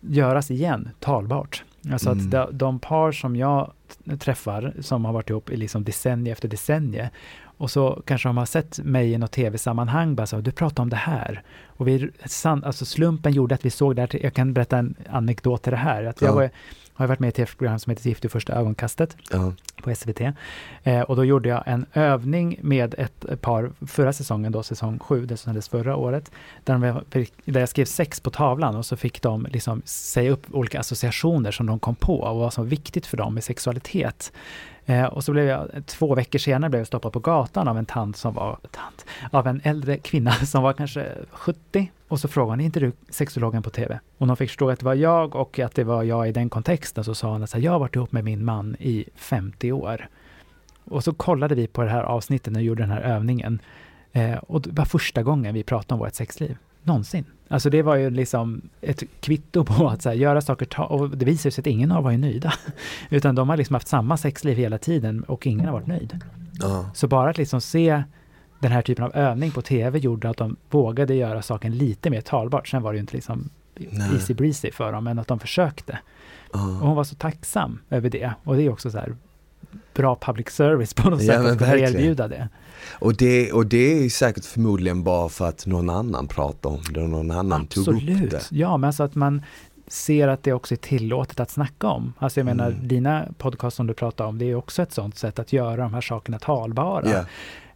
göras igen, talbart. Alltså mm. att de, de, par som jag träffar som har varit ihop i liksom decennier efter decennier och så kanske de har sett mig i något tv-sammanhang, bara så, du pratar om det här. Och vi, alltså slumpen gjorde att vi såg det här, jag kan berätta en anekdot till det här. Att jag var, har varit med i ett tv-program som heter Gift i första ögonkastet uh på SVT. Eh, och då gjorde jag en övning med ett par förra säsongen, då säsong sju, det som sändes förra året, där, de, där jag skrev sex på tavlan och så fick de liksom säga upp olika associationer som de kom på och vad som var viktigt för dem med sexualitet. Eh, och så blev jag, två veckor senare blev jag stoppad på gatan av en tant som var, tant, av en äldre kvinna som var kanske 70. Och så frågade hon, är inte du sexologen på TV? Och när hon fick förstå att det var jag och att det var jag i den kontexten. Så sa hon att jag har varit ihop med min man i 50 år. Och så kollade vi på det här avsnittet när vi gjorde den här övningen. Eh, och det var första gången vi pratade om vårt sexliv. Någonsin. Alltså det var ju liksom ett kvitto på att här, göra saker, ta, och det visar sig att ingen av var ju nöjda. Utan de har liksom haft samma sexliv hela tiden och ingen har varit nöjd. Uh. Så bara att liksom se den här typen av övning på tv gjorde att de vågade göra saken lite mer talbart. Sen var det ju inte liksom Nej. easy breezy för dem, men att de försökte. Uh. Och hon var så tacksam över det. Och det är också så här bra public service på något ja, sätt att erbjuda det. Och det, och det är säkert förmodligen bara för att någon annan pratar om det och någon annan Absolut. tog upp det. Ja, men alltså att man ser att det också är tillåtet att snacka om. Alltså jag menar, mm. dina podcast som du pratar om, det är också ett sånt sätt att göra de här sakerna talbara. Yeah.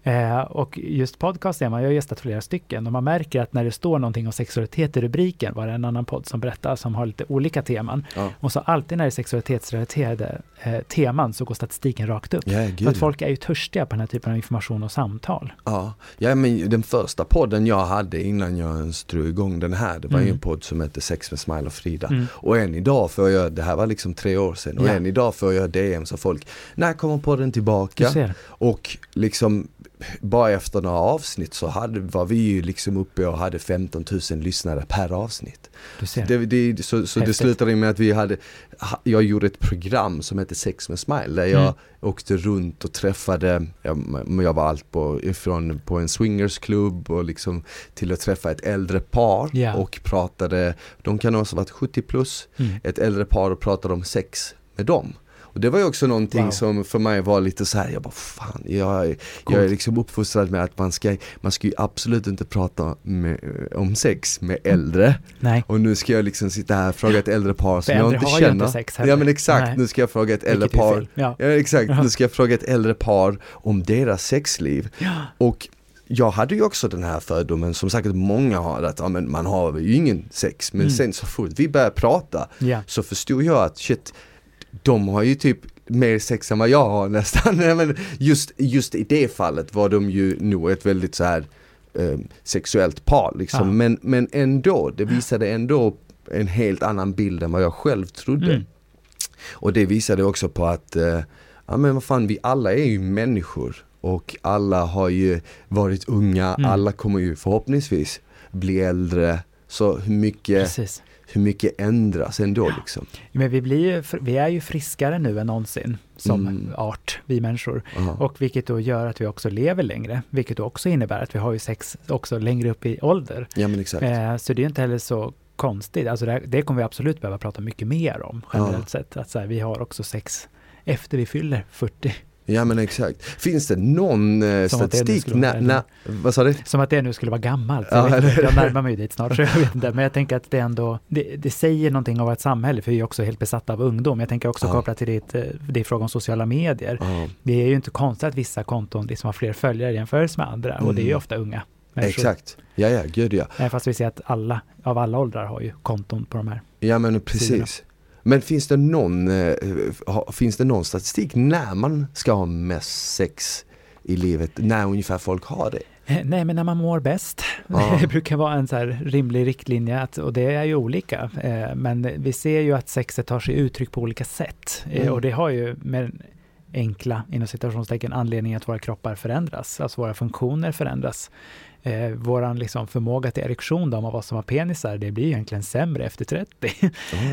Eh, och just podcast är man, jag har gästat flera stycken och man märker att när det står någonting om sexualitet i rubriken, var det en annan podd som berättar, som har lite olika teman. Ja. Och så alltid när det är sexualitetsrelaterade eh, teman så går statistiken rakt upp. Ja, För att folk är ju törstiga på den här typen av information och samtal. Ja, ja men den första podden jag hade innan jag ens drog igång den här, det var mm. en podd som hette Sex med Smile och Frida. Mm. Och än idag får jag, det här var liksom tre år sedan, och ja. än idag får jag DMs av folk, när kommer podden tillbaka? Och liksom bara efter några avsnitt så hade, var vi ju liksom uppe och hade 15 000 lyssnare per avsnitt. Det, det, så så det slutade med att vi hade, jag gjorde ett program som hette Sex med Smile där jag mm. åkte runt och träffade, jag, jag var allt på, ifrån på en swingersklubb och liksom till att träffa ett äldre par yeah. och pratade, de kan också ha varit 70 plus, mm. ett äldre par och pratade om sex med dem. Och det var ju också någonting Wow. som för mig var lite så här, jag bara fan, jag, jag är liksom uppfostrad med att man ska, man ska ju absolut inte prata med, om sex med äldre. Nej, Och nu ska jag liksom sitta här och fråga ett äldre par som jag inte känner. inte sex heller. ja men exakt, Nej. nu ska jag fråga ett äldre par. Ja. Ja exakt, nu ska jag fråga ett äldre par om deras sexliv. Ja. Och jag hade ju också den här fördomen som säkert många har att ja, men man har ju ingen sex men Mm. sen så fort vi började prata ja. så förstod jag att shit, de har ju typ mer sex än vad jag har nästan. Men just, just i det fallet var de ju nog ett väldigt så här eh, sexuellt par liksom. Ja. Men, men ändå, det visade ändå en helt annan bild än vad jag själv trodde. Mm. Och det visade också på att, eh, ja men vad fan vi alla är ju människor och alla har ju varit unga, Mm. alla kommer ju förhoppningsvis bli äldre. Så hur mycket, Precis. Hur mycket ändras ändå liksom? Men vi, blir ju, vi är ju friskare nu än någonsin som Mm. art, vi människor. Ja. Och vilket då gör att vi också lever längre, vilket då också innebär att vi har ju sex också längre upp i ålder. Ja men exakt. Eh, så det är inte heller så konstigt, alltså det, här- det kommer vi absolut behöva prata mycket mer om generellt sett. Att så här, vi har också sex efter vi fyller 40. Ja men exakt. Finns det någon eh, statistik? När, när, vad sa du? Som att det nu skulle vara gammalt. Ja, Jag, inte, jag närmar mig dit snart, så jag vet inte. Men jag tänker att det ändå, det, det säger någonting av ett samhälle, för vi är också helt besatta av ungdom. Jag tänker också Ja. kopplat till ditt, eh, det är fråga om sociala medier. Ja, Det är ju inte konstigt att vissa konton liksom har fler följare jämfört med andra, och det är ju Mm. ofta unga människor. exakt. Ja ja, gud ja. Fast vi ser att alla, av alla åldrar har ju konton på de här. Ja men precis. Men finns det någon, eh, finns det någon statistik när man ska ha mest sex i livet? När ungefär folk har det? Eh, Nej, men när man mår bäst. Ja. Det brukar vara en så rimlig riktlinje att, och det är ju olika. Eh, Men vi ser ju att sexet tar sig uttryck på olika sätt. Mm. Och det har ju med enkla, inom citationstecken, anledning att våra kroppar förändras. Alltså våra funktioner förändras. Eh, våran liksom förmåga till erektion då, av vad som har penisar, det blir egentligen sämre efter 30.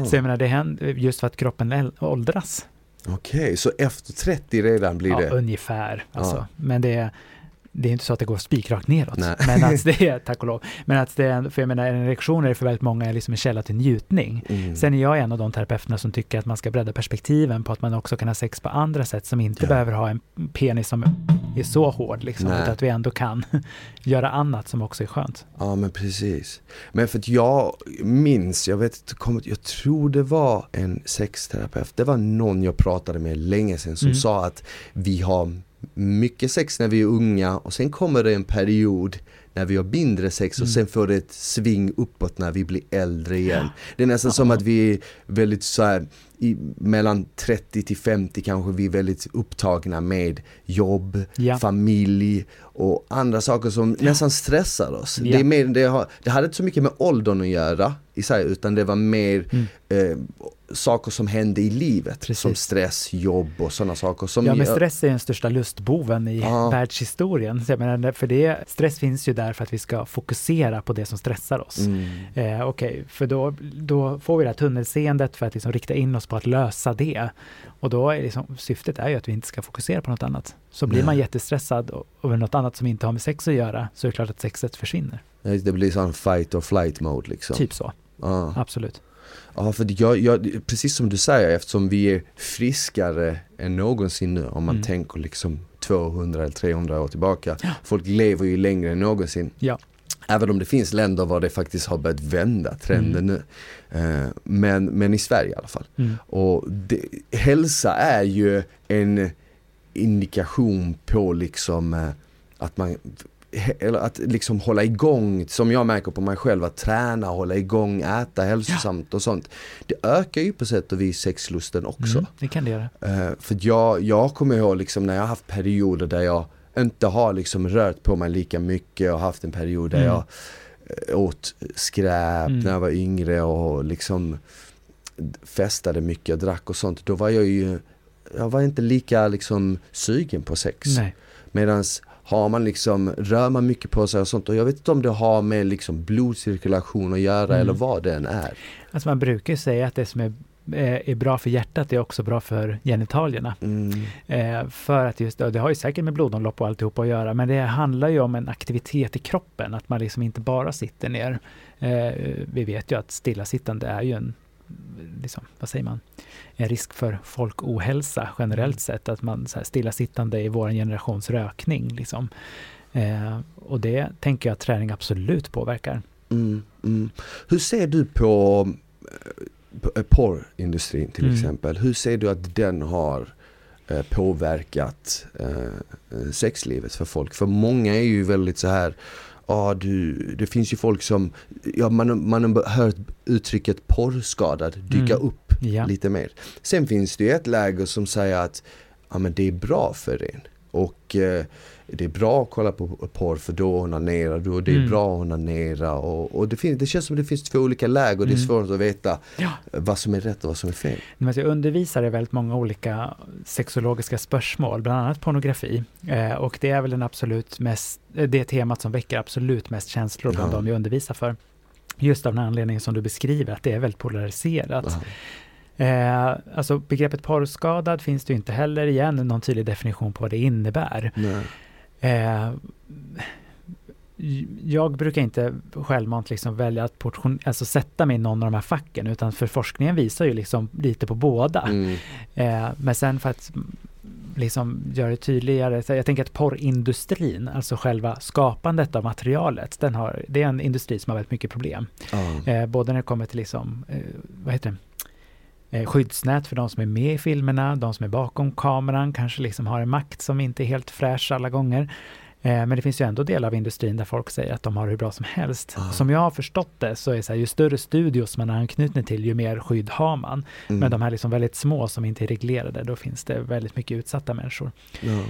Ah, Så jag menar, det händer just för att kroppen åldras. Okej, så efter 30 redan blir Ja, det? ungefär. Alltså. Ja. Men det är, det är inte så att det går spikrakt neråt. Nej. Men att det är, tack och lov. Men att det är, för jag menar, en erektion är för väldigt många liksom en källa till njutning. Mm. Sen är jag en av de terapeuterna som tycker att man ska bredda perspektiven på att man också kan ha sex på andra sätt som inte Ja. behöver ha en penis som är så hård liksom. Nej. Utan att vi ändå kan göra annat som också är skönt. Ja men precis. Men för att jag minns, jag vet inte, jag tror det var en sexterapeut, det var någon jag pratade med länge sedan som Mm. sa att vi har mycket sex när vi är unga och sen kommer det en period när vi har mindre sex och Mm. sen får det ett sving uppåt när vi blir äldre igen. Det är nästan som att vi är väldigt så här, i, mellan 30 till 50 kanske vi är väldigt upptagna med jobb, Ja. familj och andra saker som nästan stressar oss. Ja. Det, mer, det, har, det hade inte så mycket med åldern att göra i sig utan det var mer Mm. eh, saker som hände i livet. Precis. Som stress, jobb och sådana saker. Som Ja, men stress är den största lustboven i Ja. världshistorien. Menar, för det, stress finns ju där för att vi ska fokusera på det som stressar oss. Mm. Eh, Okej, för då, då får vi det här tunnelseendet för att liksom rikta in oss på att lösa det. Och då är liksom, syftet är ju att vi inte ska fokusera på något annat. Så blir Nej. man jättestressad över något annat som inte har med sex att göra så är det klart att sexet försvinner. Det blir sån fight or flight mode liksom. Typ så, Ja. absolut. Ja, för jag, jag, precis som du säger, eftersom vi är friskare än någonsin nu om man Mm. tänker liksom 200 eller 300 år tillbaka. Ja. Folk lever ju längre än någonsin. Ja. Även om det finns länder var det faktiskt har börjat vända trenden Mm. nu. Eh, men, men i Sverige i alla fall. Mm. Och det, hälsa är ju en indikation på liksom eh, att man eller att liksom hålla igång, som jag märker på mig själv, att träna, hålla igång, äta hälsosamt och sånt. Det ökar ju på sätt och vis sexlusten också. Mm, det kan det göra. Eh, för jag, jag kommer ihåg liksom när jag har haft perioder där jag inte har liksom rört på mig lika mycket och haft en period där Mm. jag eh, åt skräp Mm. när jag var yngre och liksom festade mycket och drack och sånt. Då var jag ju, jag var inte lika liksom sugen på sex. Nej. Medans har man liksom, rör man mycket på sig och sånt och jag vet inte om det har med liksom blodcirkulation att göra Mm. eller vad det än är. Alltså man brukar säga att det som är, är bra för hjärtat är också bra för genitalierna. Mm. Eh, för att just, det har ju säkert med blodomlopp och alltihopa att göra, men det handlar ju om en aktivitet i kroppen, att man liksom inte bara sitter ner. Eh, vi vet ju att stillasittande är ju en liksom, vad säger man, en risk för folkohälsa generellt mm. sett, att man så här, stillasittande i vår generations rökning. Liksom. Eh, och det tänker jag att träning absolut påverkar. Mm, mm. Hur ser du på, eh, porrindustrin till mm. exempel? Hur ser du att den har eh, påverkat eh, sexlivet för folk? För många är ju väldigt så här ja du, det finns ju folk som, ja man, man har hört uttrycket porrskadad dyka mm. upp ja. lite mer. Sen finns det ju ett läger som säger att ja men det är bra för en. Och eh, det är bra att kolla på porr för då onanerar du och det är mm. bra att onanera och, och det, finns, det känns som det finns två olika läger och det är mm. svårt att veta ja. vad som är rätt och vad som är fel. Men jag undervisar i väldigt många olika sexologiska spörsmål, bland annat pornografi. Eh, och det är väl den absolut mest, eh, det temat som väcker absolut mest känslor bland ja. de jag undervisar för. Just av den anledningen som du beskriver, att det är väldigt polariserat. Ja. Eh, alltså begreppet porrskadad finns det inte heller igen någon tydlig definition på vad det innebär. Eh, jag brukar inte självmant liksom välja att portion, alltså sätta mig i någon av de här facken, utan för forskningen visar ju liksom lite på båda. Mm. Eh, men sen för att liksom göra det tydligare, så jag tänker att porrindustrin, alltså själva skapandet av materialet, den har, det är en industri som har väldigt mycket problem. Mm. Eh, både när det kommer till liksom, eh, vad heter det, skyddsnät för de som är med i filmerna, de som är bakom kameran kanske liksom har en makt som inte är helt fräsch alla gånger. Eh, men det finns ju ändå delar av industrin där folk säger att de har det hur bra som helst. Ah. Som jag har förstått det så är så här, ju större studios man har anknytning till, ju mer skydd har man. Mm. Men de här liksom väldigt små som inte är reglerade, då finns det väldigt mycket utsatta människor. Ja.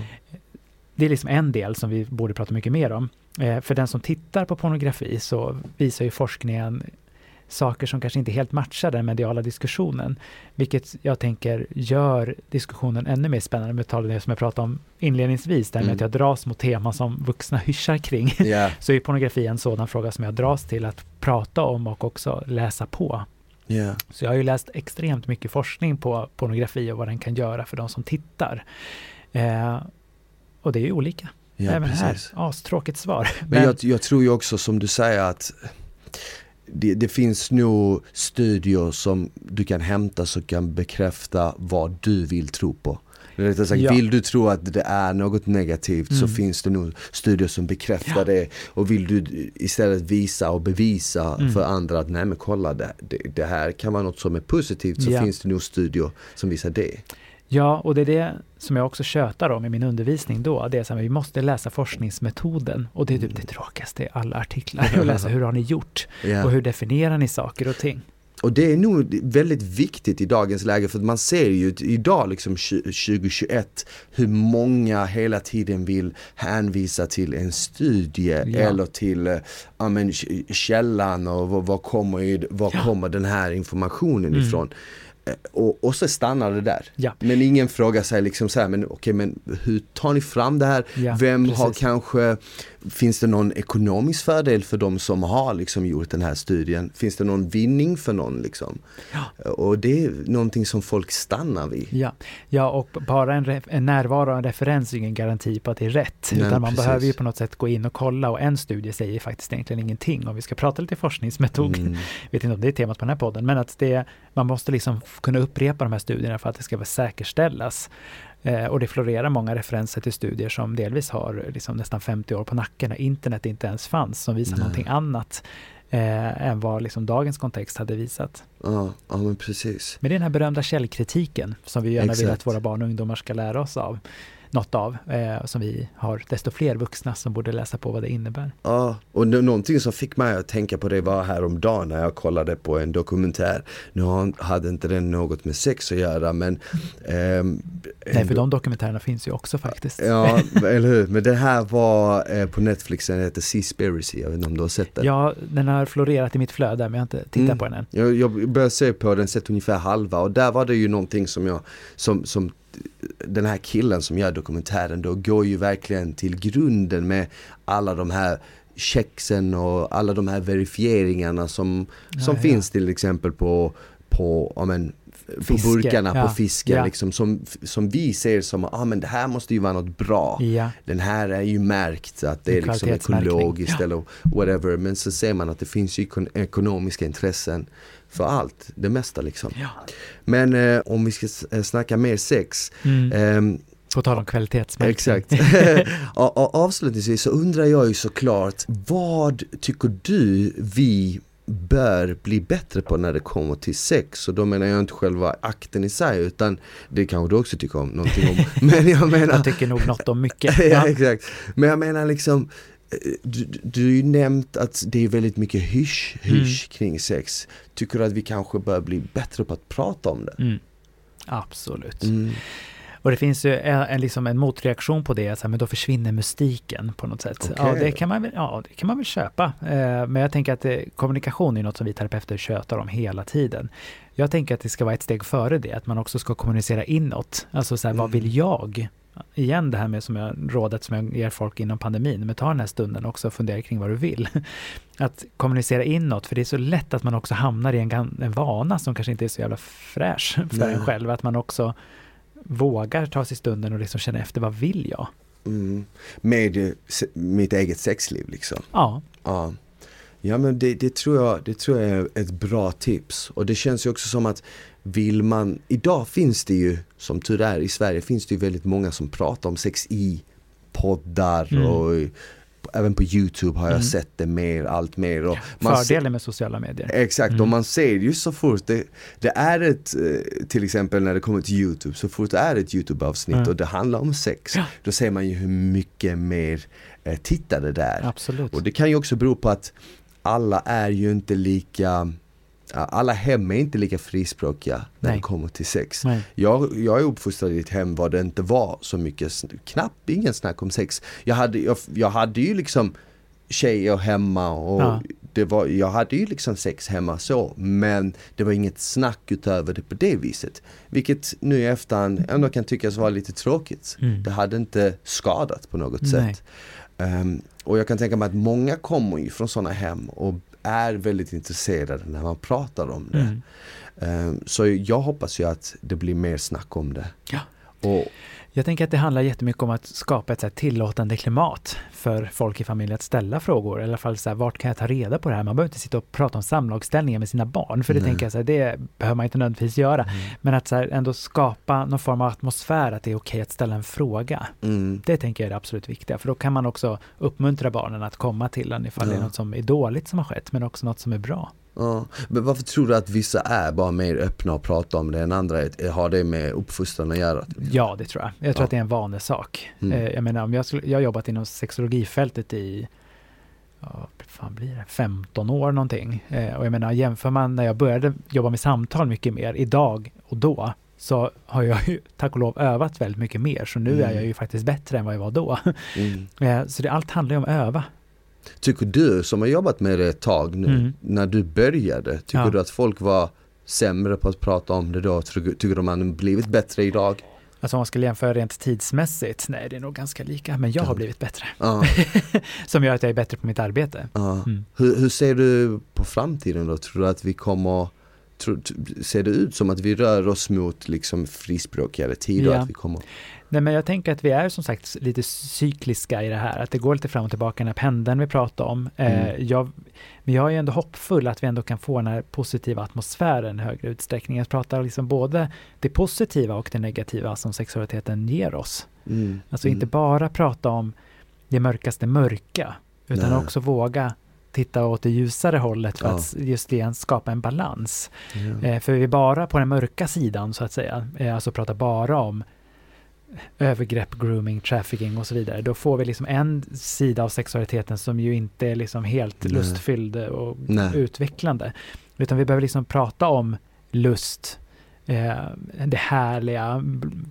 Det är liksom en del som vi borde prata mycket mer om. Eh, för den som tittar på pornografi så visar ju forskningen saker som kanske inte helt matchar den mediala diskussionen. Vilket jag tänker gör diskussionen ännu mer spännande med tal det som jag pratade om inledningsvis, där med mm. att jag dras mot teman som vuxna hyschar kring. Yeah. Så är pornografi en sådan fråga som jag dras till att prata om och också läsa på. Yeah. Så jag har ju läst extremt mycket forskning på pornografi och vad den kan göra för de som tittar. Eh, och det är ju olika. Ja, Även precis. här, astråkigt svar. Men, Men jag, jag, tror ju också som du säger att det, det, finns nog studier som du kan hämta som kan bekräfta vad du vill tro på. Sagt, ja. Vill du tro att det är något negativt mm. så finns det nog studier som bekräftar ja. det. Och vill du istället visa och bevisa mm. för andra att nej men kolla det, det, det, här kan vara något som är positivt så ja. finns det nog studier som visar det. Ja, och det är det som jag också tjötar om i min undervisning då. Det är så att vi måste läsa forskningsmetoden. Och det är typ det tråkigaste i alla artiklar. Att läsa hur har ni gjort? Yeah. Och hur definierar ni saker och ting? Och det är nog väldigt viktigt i dagens läge för man ser ju idag liksom 2021 hur många hela tiden vill hänvisa till en studie ja. eller till ja, men, källan och var, var kommer, var ja. kommer den här informationen mm. ifrån. Eh, och, och, så stannar det där. Ja. Men ingen frågar sig liksom så här, men okej okay, men hur tar ni fram det här? Ja, Vem precis. har kanske Finns det någon ekonomisk fördel för de som har liksom gjort den här studien? Finns det någon vinning för någon? Liksom? Ja. Och det är någonting som folk stannar vid. Ja, ja och bara en, en närvaro och en referens är ingen garanti på att det är rätt. Nej, utan man precis. behöver ju på något sätt gå in och kolla och en studie säger faktiskt egentligen ingenting. Om vi ska prata lite forskningsmetod, mm. vet inte om det är temat på den här podden, men att det, man måste liksom kunna upprepa de här studierna för att det ska säkerställas. Eh, och det florerar många referenser till studier som delvis har liksom nästan 50 år på nacken när internet inte ens fanns, som visar Nej. någonting annat eh, än vad liksom dagens kontext hade visat. Ja, ja men precis. Men det är den här berömda källkritiken som vi gärna Exakt. vill att våra barn och ungdomar ska lära oss av något av, eh, som vi har desto fler vuxna som borde läsa på vad det innebär. Ja, och någonting som fick mig att tänka på det var häromdagen när jag kollade på en dokumentär. Nu hade inte den något med sex att göra men... Ehm, Nej, för de dokumentärerna finns ju också faktiskt. Ja, eller hur. Men det här var eh, på Netflix, den heter Seaspiracy, jag vet inte om du har sett den? Ja, den har florerat i mitt flöde men jag har inte tittat mm. på den än. Jag, jag började se på den, sett ungefär halva och där var det ju någonting som jag, som, som den här killen som gör dokumentären då går ju verkligen till grunden med alla de här checksen och alla de här verifieringarna som, som ja, finns till exempel på, på ja, men, på burkarna ja. på fisken ja. liksom, som, som vi ser som, ah, men det här måste ju vara något bra. Ja. Den här är ju märkt att det är liksom ekologiskt eller whatever. Men så ser man att det finns ju ekonomiska intressen för allt, det mesta liksom. Men eh, om vi ska eh, snacka mer sex. Mm. Eh, på tal om kvalitetsmärkning. Exakt. Avslutningsvis så undrar jag ju såklart, vad tycker du vi bör bli bättre på när det kommer till sex. Och då menar jag inte själva akten i sig utan det kanske du också tycker om någonting om. Men jag menar... Jag tycker nog något om mycket. ja, exakt. Men jag menar liksom du, du har ju nämnt att det är väldigt mycket hysch, hysch mm. kring sex. Tycker du att vi kanske bör bli bättre på att prata om det? Mm. Absolut. Mm. Och det finns ju en, liksom en motreaktion på det, så här, men då försvinner mystiken på något sätt. Okay. Ja, det kan man väl, ja, det kan man väl köpa. Eh, men jag tänker att det, kommunikation är något som vi terapeuter tjötar om hela tiden. Jag tänker att det ska vara ett steg före det, att man också ska kommunicera inåt. Alltså så här, mm. vad vill jag? Igen det här med som jag, rådet som jag ger folk inom pandemin, men ta den här stunden också och fundera kring vad du vill. Att kommunicera inåt, för det är så lätt att man också hamnar i en, en vana som kanske inte är så jävla fräsch för Nej. en själv. Att man också vågar ta sig stunden och liksom känna efter vad vill jag? Mm. Med mitt eget sexliv liksom? Ja. Ja, ja men det, det, tror jag, det tror jag är ett bra tips. Och det känns ju också som att vill man, idag finns det ju, som tur är i Sverige, finns det ju väldigt många som pratar om sex i poddar mm. och även på Youtube har jag mm. sett det mer, allt mer. Och Fördelen med sociala medier. Exakt, mm. och man ser ju så fort det, det, är ett, eh, till exempel när det kommer till Youtube, så fort det är ett Youtube-avsnitt mm. och det handlar om sex, ja. då ser man ju hur mycket mer eh, tittare det är. Absolut. Och det kan ju också bero på att alla är ju inte lika alla hem är inte lika frispråkiga när det kommer till sex. Jag, jag är uppfostrad i ett hem var det inte var så mycket, knappt ingen snack om sex. Jag hade, jag, jag hade ju liksom tjejer hemma och ja. det var, jag hade ju liksom sex hemma så men det var inget snack utöver det på det viset. Vilket nu i efterhand ändå kan tyckas vara lite tråkigt. Mm. Det hade inte skadat på något Nej. sätt. Um, och jag kan tänka mig att många kommer ju från sådana hem och är väldigt intresserade när man pratar om det. Mm. Um, så jag hoppas ju att det blir mer snack om det. Ja. Och, jag tänker att det handlar jättemycket om att skapa ett så tillåtande klimat för folk i familjen att ställa frågor. I alla fall så här, vart kan jag ta reda på det här? Man behöver inte sitta och prata om samlagsställningar med sina barn, för det Nej. tänker jag så här, det behöver man inte nödvändigtvis göra. Mm. Men att så här, ändå skapa någon form av atmosfär, att det är okej okay att ställa en fråga. Mm. Det tänker jag är det absolut viktiga, för då kan man också uppmuntra barnen att komma till en ifall ja. det är något som är dåligt som har skett, men också något som är bra. Ja. Men varför tror du att vissa är bara mer öppna och pratar om det än andra? Har det med uppfostran att göra? Ja, det tror jag. Jag tror ja. att det är en vanesak. Mm. Eh, jag menar, om jag, skulle, jag har jobbat inom sexologifältet i ja, fan blir det, 15 år någonting. Eh, och jag menar, jämför man när jag började jobba med samtal mycket mer idag och då, så har jag ju tack och lov övat väldigt mycket mer. Så nu mm. är jag ju faktiskt bättre än vad jag var då. Mm. Eh, så det, allt handlar ju om att öva. Tycker du som har jobbat med det ett tag nu, mm. när du började, tycker ja. du att folk var sämre på att prata om det då? Tycker du man blivit bättre idag? Alltså om man skulle jämföra rent tidsmässigt, nej det är nog ganska lika, men jag har blivit bättre. Ja. som gör att jag är bättre på mitt arbete. Ja. Mm. Hur, hur, ser du på framtiden då? Tror du att vi kommer, tror, ser det ut som att vi rör oss mot liksom frispråkigare tider? Ja. Att vi kommer... Nej, men jag tänker att vi är som sagt lite cykliska i det här, att det går lite fram och tillbaka, den här pendeln vi pratar om. Eh, mm. jag, men jag är ändå hoppfull att vi ändå kan få den här positiva atmosfären i högre utsträckning. Jag pratar liksom både det positiva och det negativa som sexualiteten ger oss. Mm. Alltså inte mm. bara prata om det mörkaste mörka, utan Nej. också våga titta åt det ljusare hållet för ja. att just igen skapa en balans. Ja. Eh, för vi bara på den mörka sidan så att säga, eh, alltså pratar bara om övergrepp, grooming, trafficking och så vidare. Då får vi liksom en sida av sexualiteten som ju inte är liksom helt Nej. lustfylld och Nej. utvecklande. Utan vi behöver liksom prata om lust, eh, det härliga,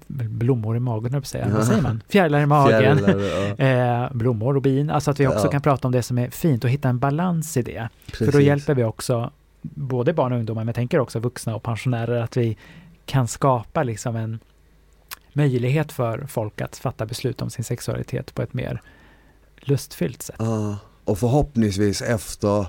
blommor i magen, jag säga. Ja. vad säger man? Fjärilar i magen, Fjärilar, ja. eh, blommor och bin. Alltså att vi också ja. kan prata om det som är fint och hitta en balans i det. Precis. För då hjälper vi också både barn och ungdomar, men jag tänker också vuxna och pensionärer, att vi kan skapa liksom en möjlighet för folk att fatta beslut om sin sexualitet på ett mer lustfyllt sätt. Uh, och förhoppningsvis efter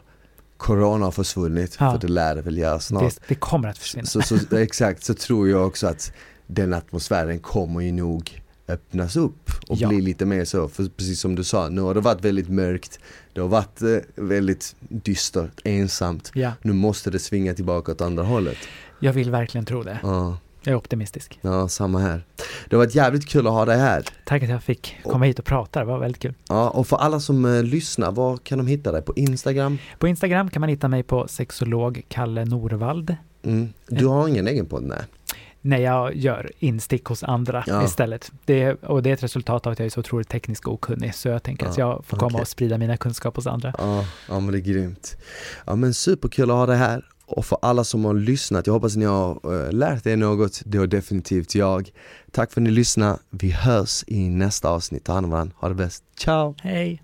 Corona har försvunnit, Ja. för det lär det väl göra snart. Det, det kommer att försvinna. Så, så, exakt, så tror jag också att den atmosfären kommer ju nog öppnas upp och Ja. bli lite mer så. För precis som du sa, nu har det varit väldigt mörkt, det har varit eh, väldigt dystert, ensamt. Ja, Nu måste det svinga tillbaka åt andra hållet. jag vill verkligen tro det. Ja, Jag är optimistisk. ja samma här. Det har varit jävligt kul att ha dig här. Tack att jag fick komma hit och prata, det var väldigt kul. Ja, och för alla som eh, lyssnar, var kan de hitta dig? På Instagram? På Instagram kan man hitta mig på sexolog Kalle Norvald. Mm. Du har ingen egen podd? Nej. när jag gör instick hos andra Ja. istället. Det, och det är ett resultat av att jag är så otroligt teknisk och okunnig, så jag tänker att Ja, jag får komma okej. och sprida mina kunskaper hos andra. Ja, ja men det är grymt. Ja men superkul att ha dig här. Och för alla som har lyssnat, jag hoppas ni har eh, lärt er något. Det har definitivt jag. Tack för att ni lyssnade. Vi hörs i nästa avsnitt. Ta hand om varandra. Ha det bäst. Ciao! Hej!